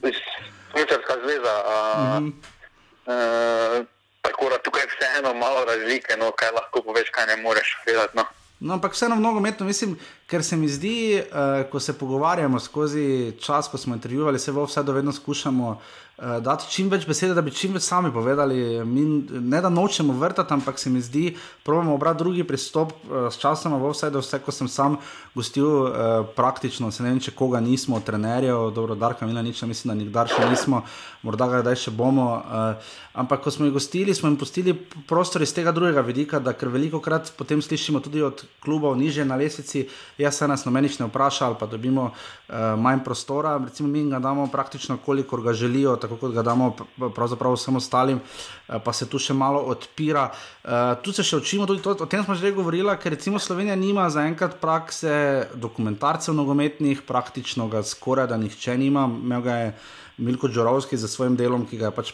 smučarska zveza. Uh, mm -hmm. uh, tako da tukaj je vseeno malo razlike, no, kaj lahko poveš, kaj ne moreš vedeti. No. No, ampak vseeno mnogo metno, mislim, ker se mi zdi, uh, ko se pogovarjamo skozi čas, ko smo intervjuvali, se vse do vedno skušamo uh, dati čim več besede, da bi čim več sami povedali. Mi ne da nočemo vrtati, ampak se mi zdi, probujemo obrati drugi pristop uh, s časom, vse do vse, ko sem sam gostil uh, praktično, se ne vem, če koga nismo, trenerjev, dobro, Darka Mila, nič, mislim, da nikdar še nismo, morda ga zdaj še bomo. Uh, ampak ko smo jih gostili, smo jim pustili prostor iz tega drugega vidika, da ker veliko krat potem slišimo tudi od klubov niže na lesnici, jaz se nas nomenič ne vpraša ali pa dobimo uh, manj prostora. Recimo mi ga damo praktično, kolikor ga želijo, tako kot ga damo pravzaprav vsem ostalim, uh, pa se tu še malo odpira. Uh, tu se še učimo, tudi to, o tem smo že govorili, ker recimo Slovenija nima zaenkrat prakse dokumentarcev nogometnih, praktično ga skoraj da nihče nima. Milko Džorovski za svojim delom, ki ga je pač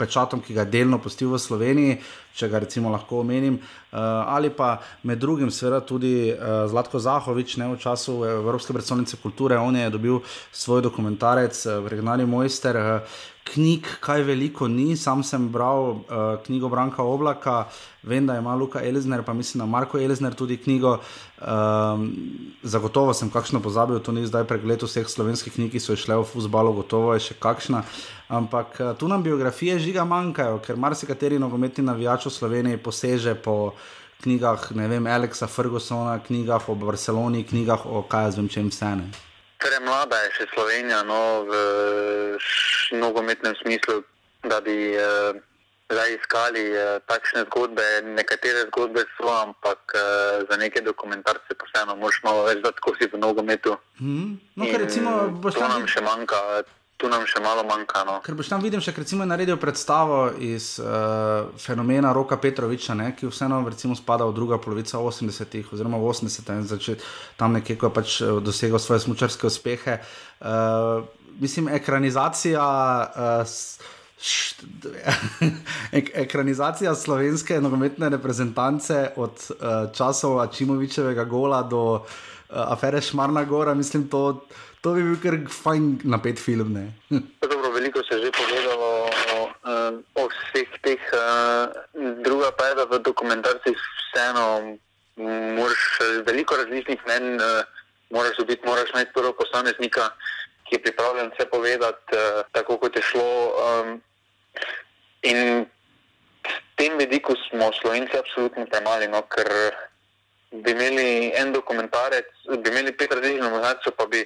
pečatom, ki ga je delno postil v Sloveniji, če ga recimo lahko omenim, uh, ali pa med drugim, seveda tudi uh, Zlatko Zahovič, ne v času Evropske predstavnice kulture, on je dobil svoj dokumentarec, uh, regionalni mojster. Uh, knjig, kaj veliko ni, sam sem bral uh, knjigo Branka Oblaka, vem, da ima Luka Elizner, pa mislim, da Marko Elizner tudi knjigo. Um, zagotovo sem kakšno pozabil, to ni zdaj pregled vseh slovenskih knjig, ki so šle v fusbalu, gotovo je še kakšna. Ampak uh, tu nam biografije žiga manjkajo, ker marsikateri nogometni navijač v Sloveniji poseže po knjigah, ne vem, Alexa Fergusona, knjigah o Barceloni, knjigah o kaj jaz vem, čem vse ne. Premlada je še Slovenija no, v nogometnem smislu, da bi eh, zdaj iskali eh, takšne zgodbe. Nekatere zgodbe so, ampak eh, za neke dokumentarce pa vseeno moraš malo več dati kosi v nogometu. Hmm. No, recimo, to nam še manjka tu nam še malo manjka. No. Ker boš tam videl, še recimo naredil predstavo iz uh, fenomena Roka Petroviča, ne, ki vseeno recimo spada v druga polovica 80-ih oziroma 80-ih, začet tam nekje, ko je pač eh, dosegel svoje smučarske uspehe. Uh, mislim, ekranizacija. Uh, Ek ekranizacija slovenske nogometne reprezentance od uh, časov Čimovičevega gola do uh, afere Šmarna Gora, mislim, to. To bi bil kar fajn napet film. Dobro, veliko se je že povedalo o, o vseh teh, druga pa je, da v dokumentarcih vseeno moraš veliko različnih mnen, moraš dobiti, moraš najti prvo posameznika, ki je pripravljen vse povedati, tako kot je šlo. In v tem vidiku smo Slovenci absolutno premali, no, bi imeli en dokumentarec, bi imeli pet različnih novinarjev, pa bi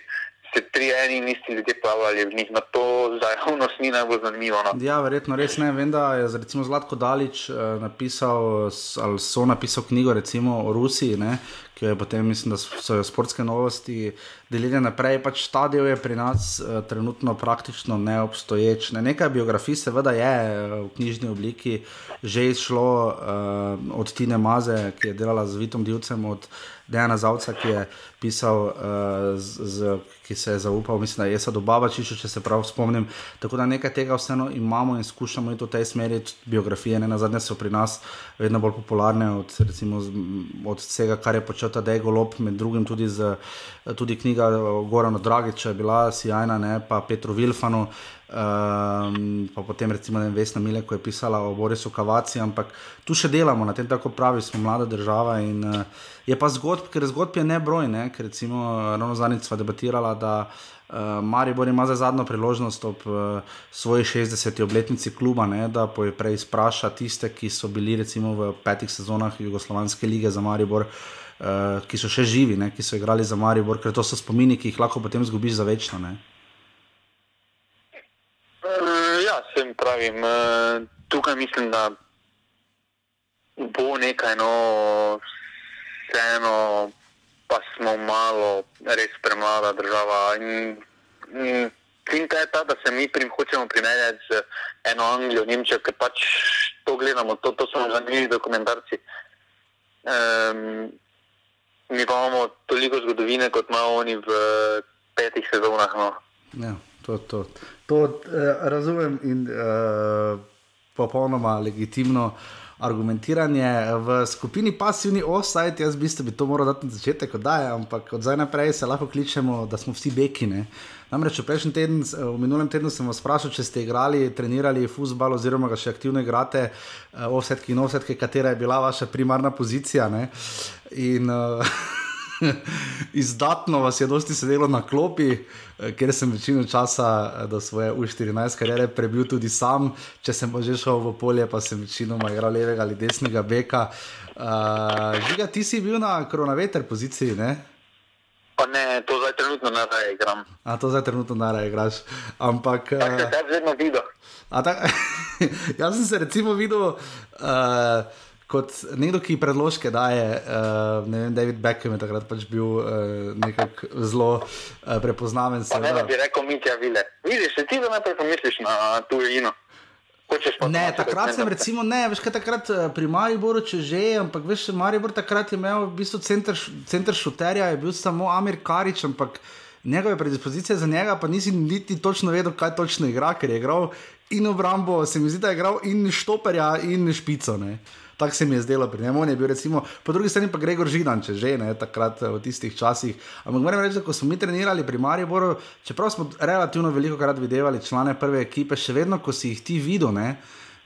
se tri eni in isti ljudje plavali v njih. Na to za javnost ni najbolj zanimivo. No. Ja, verjetno res ne. Vem, da je recimo Zlatko Dalič eh, napisal, ali so napisal knjigo recimo, o Rusiji, ne, ki je potem, mislim, da so jo sportske novosti delili naprej. Pač ta del je pri nas uh, trenutno praktično neobstoječ. Ne, nekaj biografij, seveda, je uh, v knjižni obliki že izšlo uh, od Tine Maze, ki je delala z Vitom Divcem, od Dejana Zavca, ki je pisal, uh, z, z, ki se je zaupal, mislim, da je Jesa Dobava, če se prav spomnim. Tako da nekaj tega vseeno imamo in skušamo iti v tej smeri. Biografije, ne na zadnje, so pri nas vedno bolj popularne od, recimo, od vsega, kar je počel ta Dejgo Lop, med drugim tudi, z, tudi knjiga Gorana Dragiča je bila sjajna, ne, pa Petru Vilfanu. Um, pa potem, recimo, ne Vesna Mile, ko je pisala o Borisu Kavaci, ampak tu še delamo, na tem tako pravi, smo mlada država. In, uh, je pa zgodb, ker zgodb je nebroj, ne? ker recimo ravno zadnjič sva debatirala, da uh, Maribor ima za zadnjo priložnost ob uh, svoji 60. obletnici kluba, ne? da prej spraša tiste, ki so bili recimo v petih sezonah Jugoslovanske lige za Maribor. Uh, ki so še živi, ne, ki so igrali za Maribor, ker to so spomini, ki jih lahko potem zgubiš za večno. Ne. Uh, ja, sem pravim. Uh, tukaj mislim, da bo nekaj, no, vseeno, pa smo malo, res premlada država. In, in, Klinka je ta, da se mi prim, hočemo primerjati z eno Anglijo, Nemčijo, ker pač to gledamo, to, to so zanimivi dokumentarci. Um, mi pa imamo toliko zgodovine, kot imamo oni v petih sezonah. No. Ja, to, to. to uh, razumem in uh, popolnoma legitimno. Argumentiranje v skupini pasivni offside, jaz bi, bi to moral dati na začetek, da je, ampak od zdaj naprej se lahko kličemo, da smo vsi bekine. Namreč v prejšnjem tednu, v minulem tednu sem vas vprašal, če ste igrali, trenirali futbol, oziroma ga še aktivno igrate, uh, offsetke in offsetke, katera je bila vaša primarna pozicija. Ne? In uh, izdatno vas je dosti sedelo na klopi, uh, ker sem večino časa uh, do svoje U14 kariere prebil tudi sam. Če sem pa že šel v polje, pa sem večinoma igral levega ali desnega beka. Uh, žiga, ti si bil na koronaveter poziciji, ne? Pa ne, to zdaj trenutno ne raje igram. A to zdaj trenutno ne raje igraš. Ampak. Se te vedno videl. jaz sem se recimo videl. Uh, kot nekdo, ki predložke daje, uh, ne vem, David Beckham je takrat pač bil uh, nekako zelo uh, prepoznaven. Ne, ne bi rekel, mi ti avile. Vidiš, ti da najprej pomisliš na tujino. Ne, takrat sem recimo, ne, veš, kaj takrat pri Mariboru, če že je, ampak veš, Maribor takrat je imel v bistvu center, center šuterja, je bil samo Amir Karič, ampak njegove predispozicije za njega, pa nisi niti točno vedel, kaj točno igra, ker je igral in obrambo, se mi zdi, da je igral in štoperja in špico. Ne. Tako se mi je zdelo pri njemu. Je bil, recimo, po drugi strani pa Gregor Židan, če že ne, takrat v tistih časih. Ampak moram reči, da ko smo mi trenirali pri Mariboru, čeprav smo relativno veliko krat videli člane prve ekipe, še vedno, ko si jih ti videl, ne,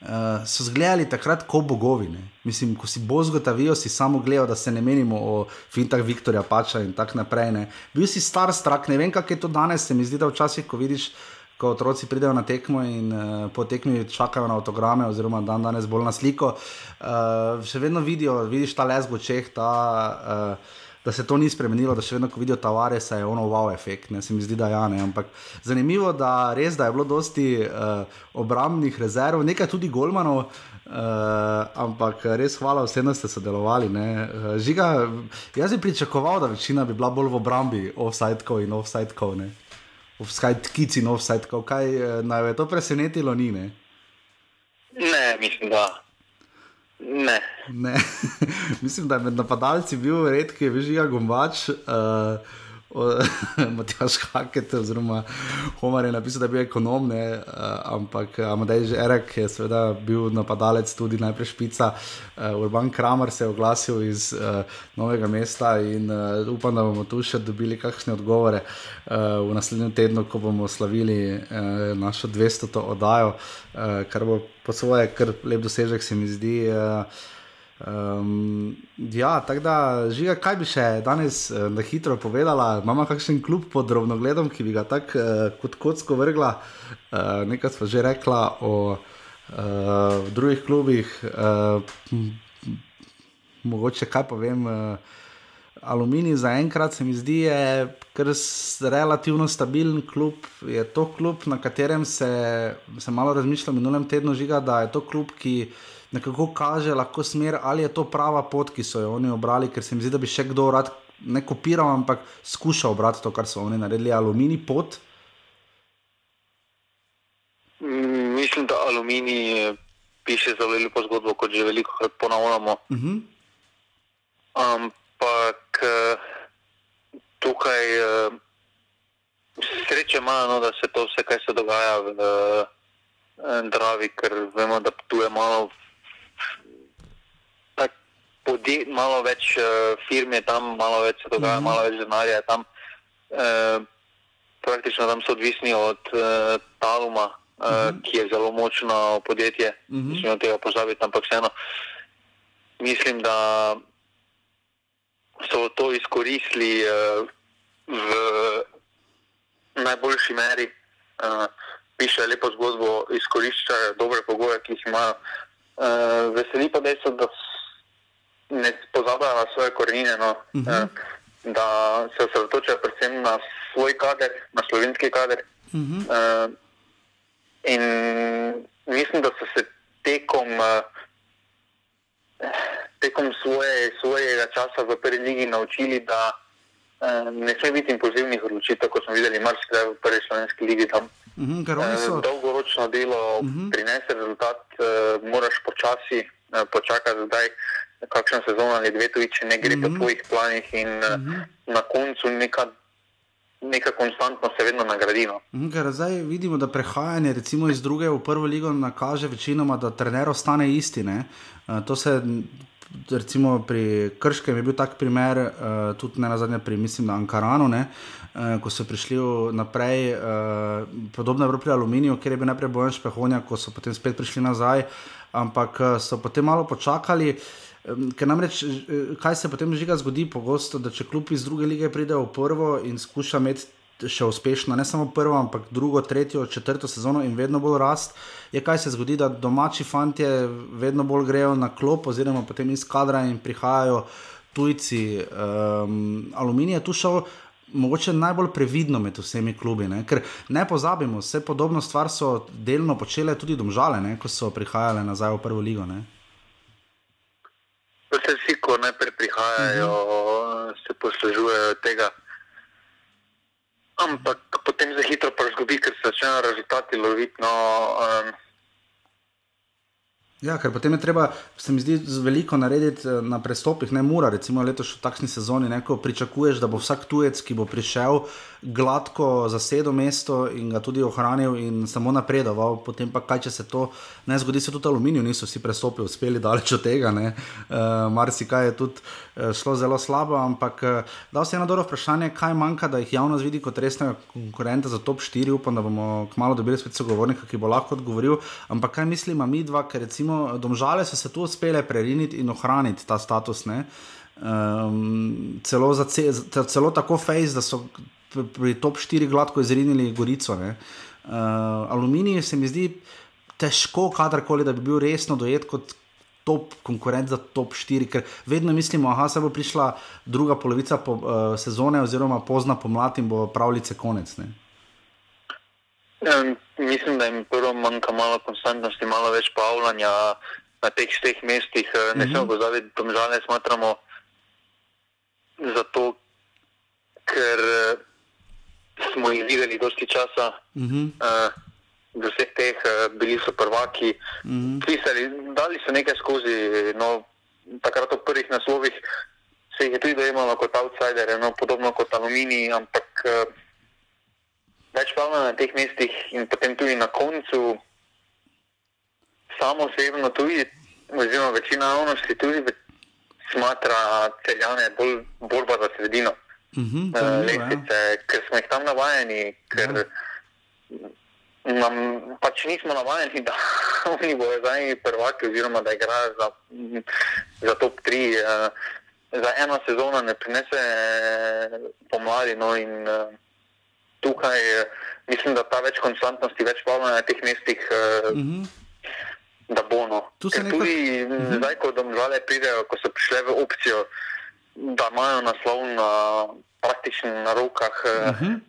uh, so zgledali takrat kot bogovi. Ne. Mislim, ko si bolj zgotavijo, si samo gledal, da se ne menimo o fintah Viktorja Pača in tako naprej. Ne. Bil si star strak, ne vem, kako je to danes, se mi zdi, da včasih, ko vidiš ko otroci pridejo na tekmo in uh, po tekmi čakajo na avtograme, oziroma dan danes bolj na sliko, uh, še vedno vidijo, vidiš ta les v očeh, uh, da se to ni spremenilo, da še vedno, ko vidijo tavare, se je ono wow efekt, ne se mi zdi, da ja, ne. Ampak zanimivo, da res, da je bilo dosti uh, obrambnih rezerv, nekaj tudi golmanov. Uh, ampak res hvala vsem, da ste sodelovali. Uh, žiga, jaz bi pričakoval, da večina bi bila bolj v obrambi, offside-kov in offside-kov offside kici, no offside, kaj eh, naj je to presenetilo, ni ne? Ne, mislim, da. Ne. ne. mislim, da je med napadalci bil redki, veš, ja, gombač. Uh, Matjaš Haket, oziroma Homer je napisal, da je bil ekonom, ne, uh, ampak Amadej Žerek je seveda bil napadalec, tudi najprej špica. Uh, Urban Kramer se je oglasil iz uh, novega mesta in uh, upam, da bomo tu še dobili kakšne odgovore uh, v naslednjem tednu, ko bomo slavili uh, našo 200. oddajo, uh, kar bo po svoje kar lep dosežek, se mi zdi. Uh, Um, ja, tako da, žiga, kaj bi še danes uh, na hitro povedala? Imamo kakšen klub pod drobnogledom, ki bi ga tako uh, kot kocko vrgla. Uh, nekaj smo že rekla o uh, drugih klubih. Uh, mogoče kaj povem. Uh, Aluminij za enkrat se mi zdi, je kar relativno stabilen klub. Je to klub, na katerem se, se malo razmišljam v minulem tednu, žiga, da je to klub, ki nekako kaže lahko smer, ali je to prava pot, ki so jo oni obrali, ker se mi zdi, da bi še kdo rad ne kopiral, ampak skušal obrati to, kar so oni naredili. Aluminij pot. Mm, mislim, da aluminij piše zelo lepo zgodbo, kot že veliko krat ponavljamo. Uh -huh. Ampak eh, tukaj eh, sreče ima, no, da se to vse, kar se dogaja v uh, Dravi, ker vemo, da tu je malo podjet, malo več uh, firm je tam, malo več se dogaja, mm -hmm. malo več denarja je tam. Uh, praktično tam so odvisni od uh, Taluma, uh, mm -hmm. ki je zelo močno podjetje, mm -hmm. mislim, da tega pozabiti, ampak vseeno. Mislim, da so to izkoristili uh, v najboljši meri. Uh, piše lepo zgodbo, izkoriščajo dobre pogoje, ki jih imajo. Uh, veseli pa dejstvo, da ne pozabljajo na svoje korenine, no, uh -huh. eh, da se osredotočajo predvsem na svoj kader, na slovenski kader. Uh -huh. eh, in mislim, da so se tekom, eh, tekom svoje, svojega časa v prvi ligi naučili, da eh, ne sme biti impulzivnih odločitev, kot smo videli marsikaj v prvi slovenski ligi. Tam. Mhm, -huh, so... Dolgoročno delo mhm. -huh. prinese rezultat, uh, moraš počasi uh, počakati, da kakšno sezono ali dve, tudi če ne gre mm -hmm. po mhm. tvojih planih, in mm -hmm. na koncu neka, neka konstantnost se vedno nagradi. No. Mhm, zdaj vidimo, da prehajanje iz druge v prvo ligo nakaže večinoma, da trener ostane isti. Ne? To se recimo pri Krškem je bil tak primer, tudi ne na zadnje pri, mislim, na Ankaranu. Ne? Ko so prišli naprej, podobno je bilo pri Aluminiju, kjer je bil najprej bojen špehonja, ko so potem spet prišli nazaj, ampak so potem malo počakali. Ker namreč, eh, kaj se potem že zgodi, pogosto, da če klub iz druge lige pride v prvo in skuša imeti še uspešno, ne samo prvo, ampak drugo, tretjo, četrto sezono in vedno bolj rast, je kaj se zgodi, da domači fanti vedno bolj grejo na klop, oziroma potem iz kadra in prihajajo tujci. Um, aluminij je tu šel. Mogoče najbolj previdno med vsemi klubi, ne? ker ne pozabimo, vse podobno stvar so delno počele tudi domžale, ne? ko so prihajale nazaj v prvo ligo. Ne? Se vsi, ko najprej prihajajo, uh -huh. se poslužujejo tega. Ampak potem se hitro prezgubi, ker se začnejo rezultati loviti. No, um, Ja, ker potem je treba, se mi zdi, veliko narediti eh, na prestopih, ne mora, recimo letos v takšni sezoni, neko pričakuješ, da bo vsak tujec, ki bo prišel, gladko zasedel mesto in ga tudi ohranil in samo napredoval. Potem pa kaj, če se to ne zgodi, se tudi aluminij, niso vsi prestopi uspeli daleč od tega, ne. Uh, Marsikaj je tudi uh, šlo zelo slabo, ampak uh, dal se eno dobro vprašanje, kaj manjka, da jih javnost vidi kot resnega konkurenta za top 4, upam, da bomo kmalo dobili spet sogovornika, ki bo lahko odgovoril, ampak kaj mislimo mi dva, ker recimo domžale so se tu uspele preriniti in ohraniti ta status. Um, celo, ce, celo tako fejs, da so pri top 4 gladko izrinili Gorico. Uh, aluminij se mi zdi težko, kadarkoli, da bi bil resno dojet kot. Top konkurent za top 4, ker vedno mislimo, da se bo prišla druga polovica po, uh, sezone, oziroma pozna pomlad in bo pravljice konec. Ne? Ja, mislim, da jim prvo manjka malo konstantnosti, malo več pavljanja na teh šteh mestih. Ne smemo mm -hmm. pozabiti, da domžale smatramo zato, ker smo jih videli dosti časa. Mm -hmm. uh, Do vseh teh bili so prvaki, mm -hmm. pisali, dali so nekaj skozi. No, takrat v prvih naslovih se jih je tudi dojemalo kot outsider, no, podobno kot aluminij, ampak uh, več plavna na teh mestih in potem tudi na koncu, samo osebno tudi, oziroma večina javnosti tudi smatra celjane bolj borba za sredino. Uh -huh, uh, lesice, ja. Ker smo jih tam navajeni, ker ja. nam pač nismo navajeni, da oni bodo zdaj prvaki, oziroma da igrajo za, za top 3. Uh, za eno sezono ne prinese pomladi. No, in, uh, tukaj mislim, da ta več konstantnosti, več plavanja na teh mestih. Uh, mm -hmm. Da bo no. Nekako... Tudi mm -hmm. zdaj, ko domžale pridejo, ko so prišle v opcijo, da imajo naslov na praktično na rokah, mm -hmm.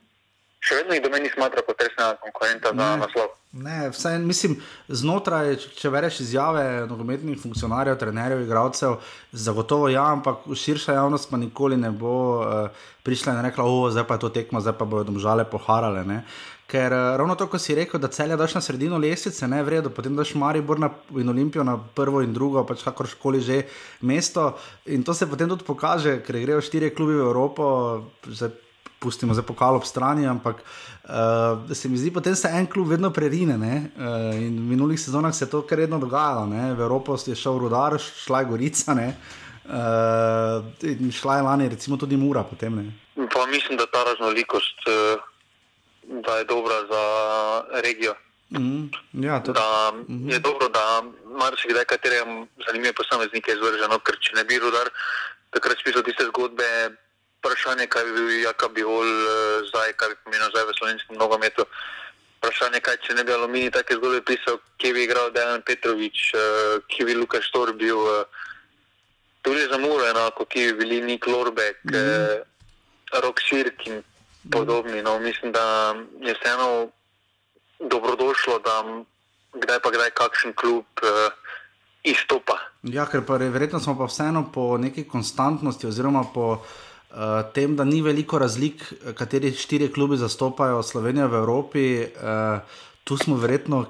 še vedno jih do meni smatra kot resnega konkurenta za naslov. Ne, vse, mislim, znotraj, če bereš izjave nogometnih funkcionarjev, trenerjev, igralcev, zagotovo ja, ampak širša javnost pa nikoli ne bo uh, prišla in rekla, da zdaj pa je to tekmo, zdaj pa bodo domžale poharale. Ne. Ker uh, ravno to, ko si rekel, da celja daš na sredino lestvice, ne vredo, potem daš Maribor na, in Olimpijo na prvo in drugo, pač kakorkoli že mesto. In to se potem tudi pokaže, ker grejo štiri klubi v Evropo. Zdaj, pustimo za pokal ob strani, ampak uh, se mi zdi, da se en klub vedno prerine. Uh, in v minulih sezonah se je to kar redno dogajalo. Ne? V Evropo je šel Rudar, šla je Gorica, uh, in šla je lani, recimo tudi Mura. Potem, pa mislim, da ta raznolikost da je dobra za regijo. Mm, ja, to, da mm -hmm. je dobro, da marsikaj, katerem zanimive posameznike izvrženo, ker če ne bi rudar takrat spisal tiste zgodbe, vprašanje, kaj bi bil Jaka Bihol eh, zdaj, kaj bi pomenil zdaj v slovenskem nogometu. Vprašanje, kaj če ne bi Aluminij take zgodbe pisal, kje bi igral Dejan Petrovič, eh, kje bi Lukaš Štor bil, eh, tudi za Muro, enako, kje bi bili Nik Lorbek, mm -hmm. Rok Sirk in podobni. No, mislim, da je vseeno dobrodošlo, da kdaj pa kdaj kakšen klub. Izstopa. Ja, ker pa verjetno smo pa vseeno po neki konstantnosti, oziroma po uh, tem, da ni veliko razlik, kateri štiri klubi zastopajo Slovenijo v Evropi, uh, tu smo verjetno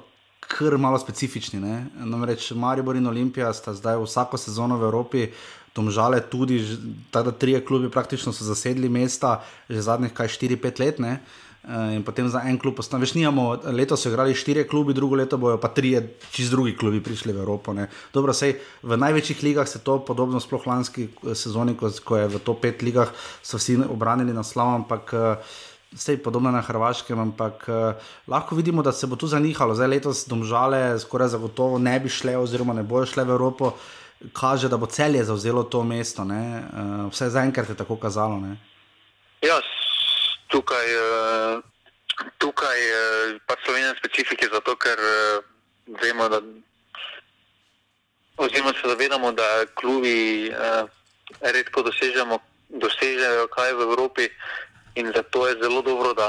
kar malo specifični. Ne? Namreč Maribor in Olimpija sta zdaj vsako sezono v Evropi. Domžale tudi, da tri klubi praktično so zasedli mesta, že zadnjih kaj 4-5 let. Uh, Eh, in potem za en klub postane. Veš, nijamo, letos so igrali štiri klubi, drugo leto bojo pa tri, čez drugi klubi prišli v Evropo. Ne. Dobro, sej v največjih ligah se to podobno, sploh lanski eh, sezoni, ko, ko je v to pet ligah, so vsi obranili naslov, ampak. Vse je podobno na Hrvaškem, ampak uh, lahko vidimo, da se bo tu zanihalo. Zdaj letos domžale skoraj zagotovo ne bi šle, oziroma ne bojo šle v Evropo, kaže, da bo celje zauzelo to mesto. Uh, vse zaenkrat je tako kazalo. Ja, tukaj, eh, tukaj eh, pa Slovenija specifike zato, ker eh, vemo, da oziroma se zavedamo, da klubi redko dosežemo, dosežejo kaj v Evropi in zato je zelo dobro, da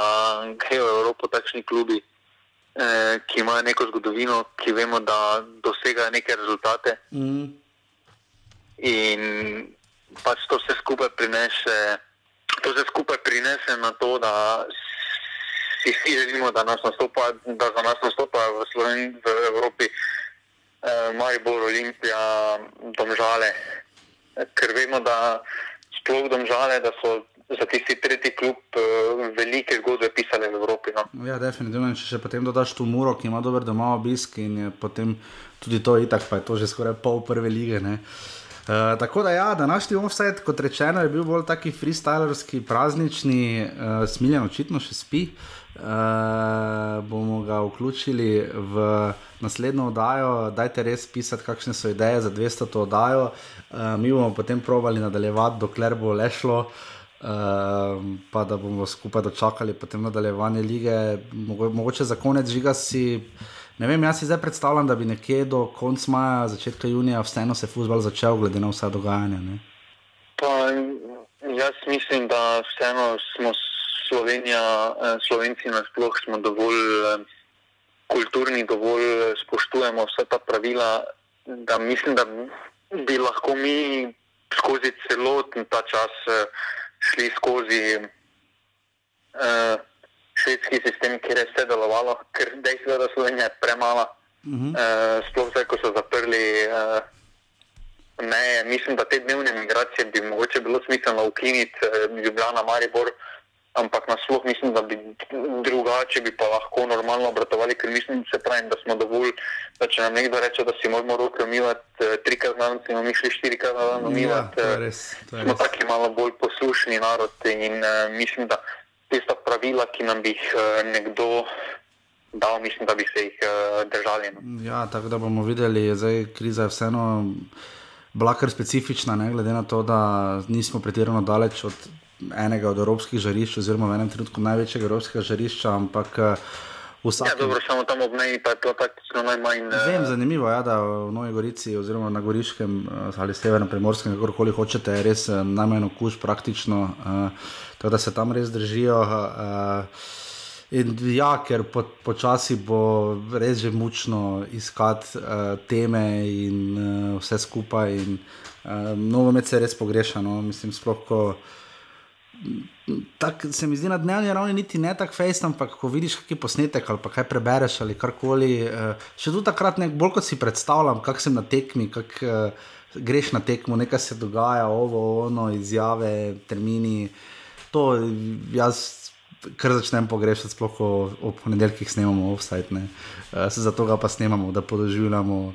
grejo v Evropo takšni klubi, ki imajo neko zgodovino, ki vemo, da dosegajo neke rezultate. Mm. In pač to vse skupaj prinese, to vse skupaj prinese na to, da si vsi želimo, da, nas nastopa, da za nas nastopa v, Sloven, v Evropi eh, Maribor, Olimpija, Domžale. Ker vemo, da sploh Domžale, da so za tisti tretji klub eh, velike zgodbe pisale v Evropi. No. Ja, definitivno. Če še potem dodaš tu Muro, ki ima dober doma obisk in je potem tudi to itak, pa je to že skoraj pol prve lige. Uh, tako da, ja, današnji offset, kot rečeno, je bil bolj taki freestylerski, praznični, uh, smiljen, očitno še spi. Uh, bomo ga vključili v naslednjo oddajo. Dajte res pisati, kakšne so ideje za 200 to oddajo. Uh, mi bomo potem provali nadaljevati, dokler bo le šlo. Uh, pa da bomo skupaj dočakali potem nadaljevanje lige. Mogo, mogoče za konec žiga si. Ne vem, jaz si zdaj predstavljam, da bi nekje do konca maja, začetka junija, vseeno se futbol začel, glede na vsa dogajanja. Pa, jaz mislim, da vseeno smo Slovenija, eh, Slovenci nasploh smo dovolj eh, kulturni, dovolj eh, spoštujemo vse ta pravila, da mislim, da bi lahko mi skozi celoten ta čas šli skozi uh, švedski sistem, kjer je vse delovalo, ker dejstvo je, da Slovenija je premala. Uh -huh. uh, sploh zdaj, ko so zaprli uh, meje, mislim, da te dnevne migracije bi mogoče bilo smiselno ukiniti, uh, Ljubljana, Maribor. Ampak nasploh mislim, da bi drugače bi pa lahko normalno obratovali, ker mislim, pravim, da smo dovolj, da če nam nekdo reče, da si moramo roke umivati eh, trikrat na dan, si bomo šli štirikrat na dan umivati. Ja, res, smo taki malo bolj poslušni narod in uh, mislim, da tista pravila, ki nam bi jih uh, nekdo dal, mislim, da bi se jih uh, držali. No. Ja, tako da bomo videli, zdaj kriza je vseeno. Bila kar specifična, ne, glede na to, da nismo pretirano daleč od enega od evropskih žarišč, oziroma v enem trenutku največjega evropskega žarišča. Ampak eh, vsak. Ja, dobro, samo tam ob meji pa je to praktično najmanj. Uh... Vem, zanimivo je, ja, da v Novi Gorici, oziroma na Goriškem ali Severnem Primorskem, kakorkoli hočete, je res najmanj okuž praktično, uh, tako da se tam res držijo. Uh, In ja, ker počasi po bo res že mučno iskati uh, teme in uh, vse skupaj. In, uh, novo med se res pogreša. No? Mislim, sploh, ko, uh, tak, se mi zdi na dnevni ravni niti ne tako fejst, ampak ko vidiš kakšen posnetek ali kaj prebereš ali karkoli. Uh, še tu takrat, nek, bolj kot si predstavljam, kak sem na tekmi, kak uh, greš na tekmo, nekaj se dogaja, ovo, ono, izjave, termini. To jaz. Ker začnem pogrešati, sploh ob ponedeljkih snemamo offside, uh, se zato ga pa snemamo, da podoživljamo uh,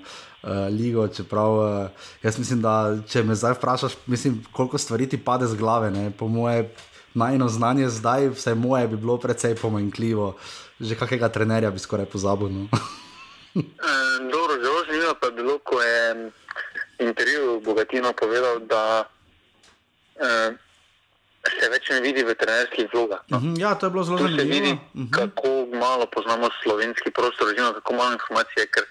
ligo. Čeprav uh, jaz mislim, da če me zdaj vprašaš, mislim, koliko stvari ti pade z glave. Ne? Po moje najno znanje zdaj, vse moje bi bilo precej pomanjkljivo, že kakega trenerja bi skoraj pozabil. No? Dobro, zelo zanimivo pa je bilo, ko je intervju Bogatino povedal, da eh, se več ne vidi v trenerskih vlogah. No? Mhm, ja, to je bilo zelo zanimivo. Se vidi, uh mhm. -huh. kako malo poznamo slovenski prostor, oziroma kako malo informacije, ker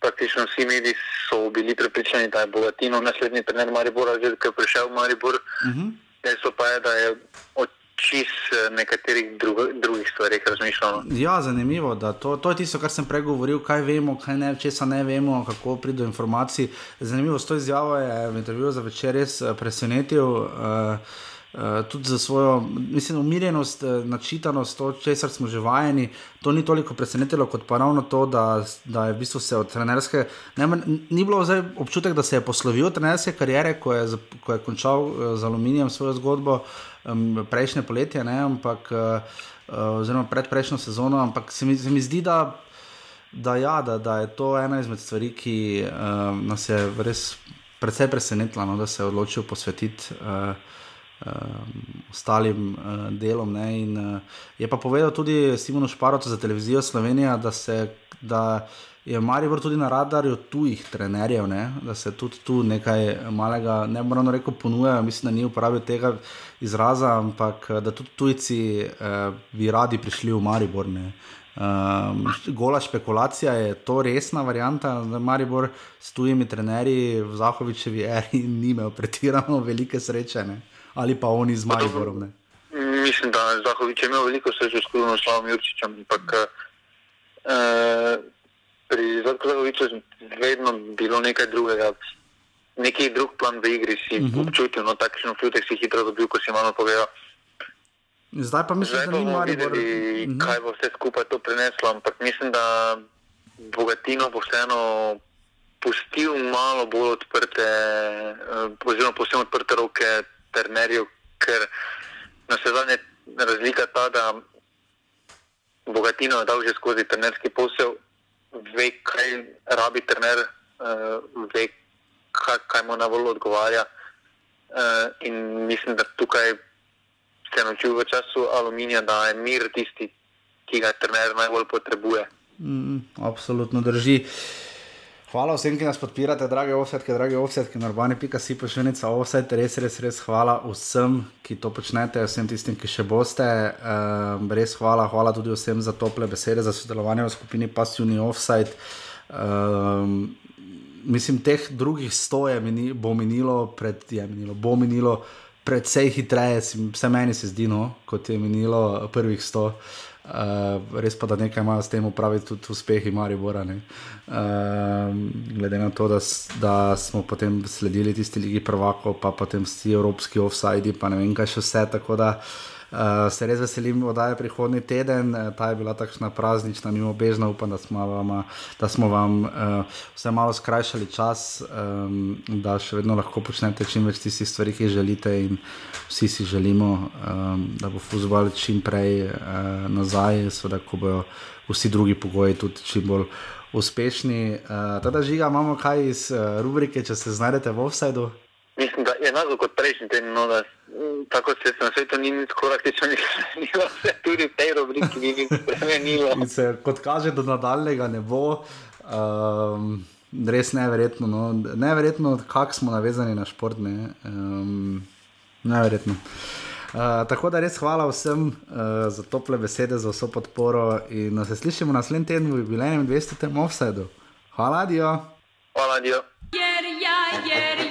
praktično vsi mediji so bili pripričani, da je Bogatino naslednji trener Maribora, že ko je prišel v Maribor. Uh -huh. Dejstvo pa je, da je od čist eh, nekaterih drugo, drugih stvari razmišljal. Ja, zanimivo. To, to je tisto, kar sem pregovoril, kaj vemo, kaj ne, česa ne vemo, kako pride do informacij. Zanimivo, s to izjavo je v intervjuju za večer res eh, presenetil. Uh, Uh, tudi za svojo mislim, umirjenost, uh, načitanost, to, česar smo že vajeni, to ni toliko presenetilo, kot pa ravno to, da, da je v bistvu se od trenerske. Ne, ni bilo zdaj občutek, da se je poslovil od trenerske kariere, ko je, ko je končal uh, z aluminijem svojo zgodbo um, prejšnje poletje, ne, ampak, uh, oziroma predprejšnjo sezono. Ampak se mi, se mi zdi, da, da, ja, da, da je to ena izmed stvari, ki uh, nas je res precej presenetila, no, da se je odločil posvetiti. Uh, uh, ostalim uh, delom. In, uh, je pa povedal tudi Simon Šparov za televizijo Slovenija, da, se, da je Maribor tudi na radarju tujih trenerjev, ne? da se tudi tu nekaj malega, ne moramo reči, ponujajo. Mislim, da ni uporabil tega izraza, ampak da tudi tujci uh, bi radi prišli v Maribor. Ne? Um, gola špekulacija je to resna varianta, da Maribor s tujimi trenerji v Zahovičevi eri ni imel pretirano velike sreče. Ne? Ali pa oni z Mariborom. Ne? Mislim, da je Zahovič imel veliko sreče s Krunoslavom Jurčičem, ampak eh, pri Zahoviču je vedno bilo nekaj drugega. neki drug plan v igri si uh -huh. občutil, no takšen občutek si hitro dobil, ko si malo povedal. Zdaj pa mislim, Zdaj da bomo videli, uh -huh. kaj bo vse skupaj to prineslo, ampak mislim, da bogatino bo vseeno pustil malo bolj odprte, eh, oziroma posebno odprte roke trenerju, ker na vse zadnje razlika ta, da bogatino je dal že skozi trenerski posel, ve, kaj rabi trener, uh, ve, kaj, kaj mu najbolj odgovarja. Uh, in mislim, da tukaj se je naučil v času aluminija, da je mir tisti, ki ga trener najbolj potrebuje. Mm, absolutno drži. Hvala vsem, ki nas podpirate, drage offsetke, drage offsetke, normani, pika si pošiljnica, offset, res, res, res hvala vsem, ki to počnete, vsem tistim, ki še boste. Um, res hvala, hvala tudi vsem za tople besede, za sodelovanje v skupini Passivni offset. Um, mislim, teh drugih sto je mini, bo minilo, pred, je minilo, bo minilo predvsej hitreje, vse meni se zdi, no, kot je minilo prvih sto. Uh, res pa, da nekaj imajo s tem upraviti tudi uspehi Maribora. Uh, glede na to, da, da smo potem sledili tisti Ligi prvakov, pa potem vsi evropski offsidi, pa ne vem, kaj še vse. Tako da uh, Uh, se res veselim, da je prihodnji teden, uh, ta je bila takšna praznična, mimo bežna, upam, da smo vam, da smo vam uh, vse malo skrajšali čas, um, da še vedno lahko počnete čim več tistih stvari, ki jih želite in vsi si želimo, um, da bo futbol čim prej uh, nazaj, seveda, ko bojo vsi drugi pogoji tudi čim bolj uspešni. Uh, teda žiga, imamo kaj iz uh, rubrike, če se znajdete v offsajdu. Mislim, da je enako kot prejšnji teden, no, da tako se na svetu ni nič praktično ni spremenilo, se tudi v tej rubriki ni nič spremenilo. In se kot kaže, do nadaljnega ne bo. Um, res neverjetno, no. neverjetno, kako smo navezani na šport. Ne. Um, neverjetno. Uh, tako da res hvala vsem uh, za tople besede, za vso podporo. In se slišimo naslednji teden v jubilejnem 200. offsetu. Hvala, Dio. Hvala, Dio. Yeah, yeah, yeah.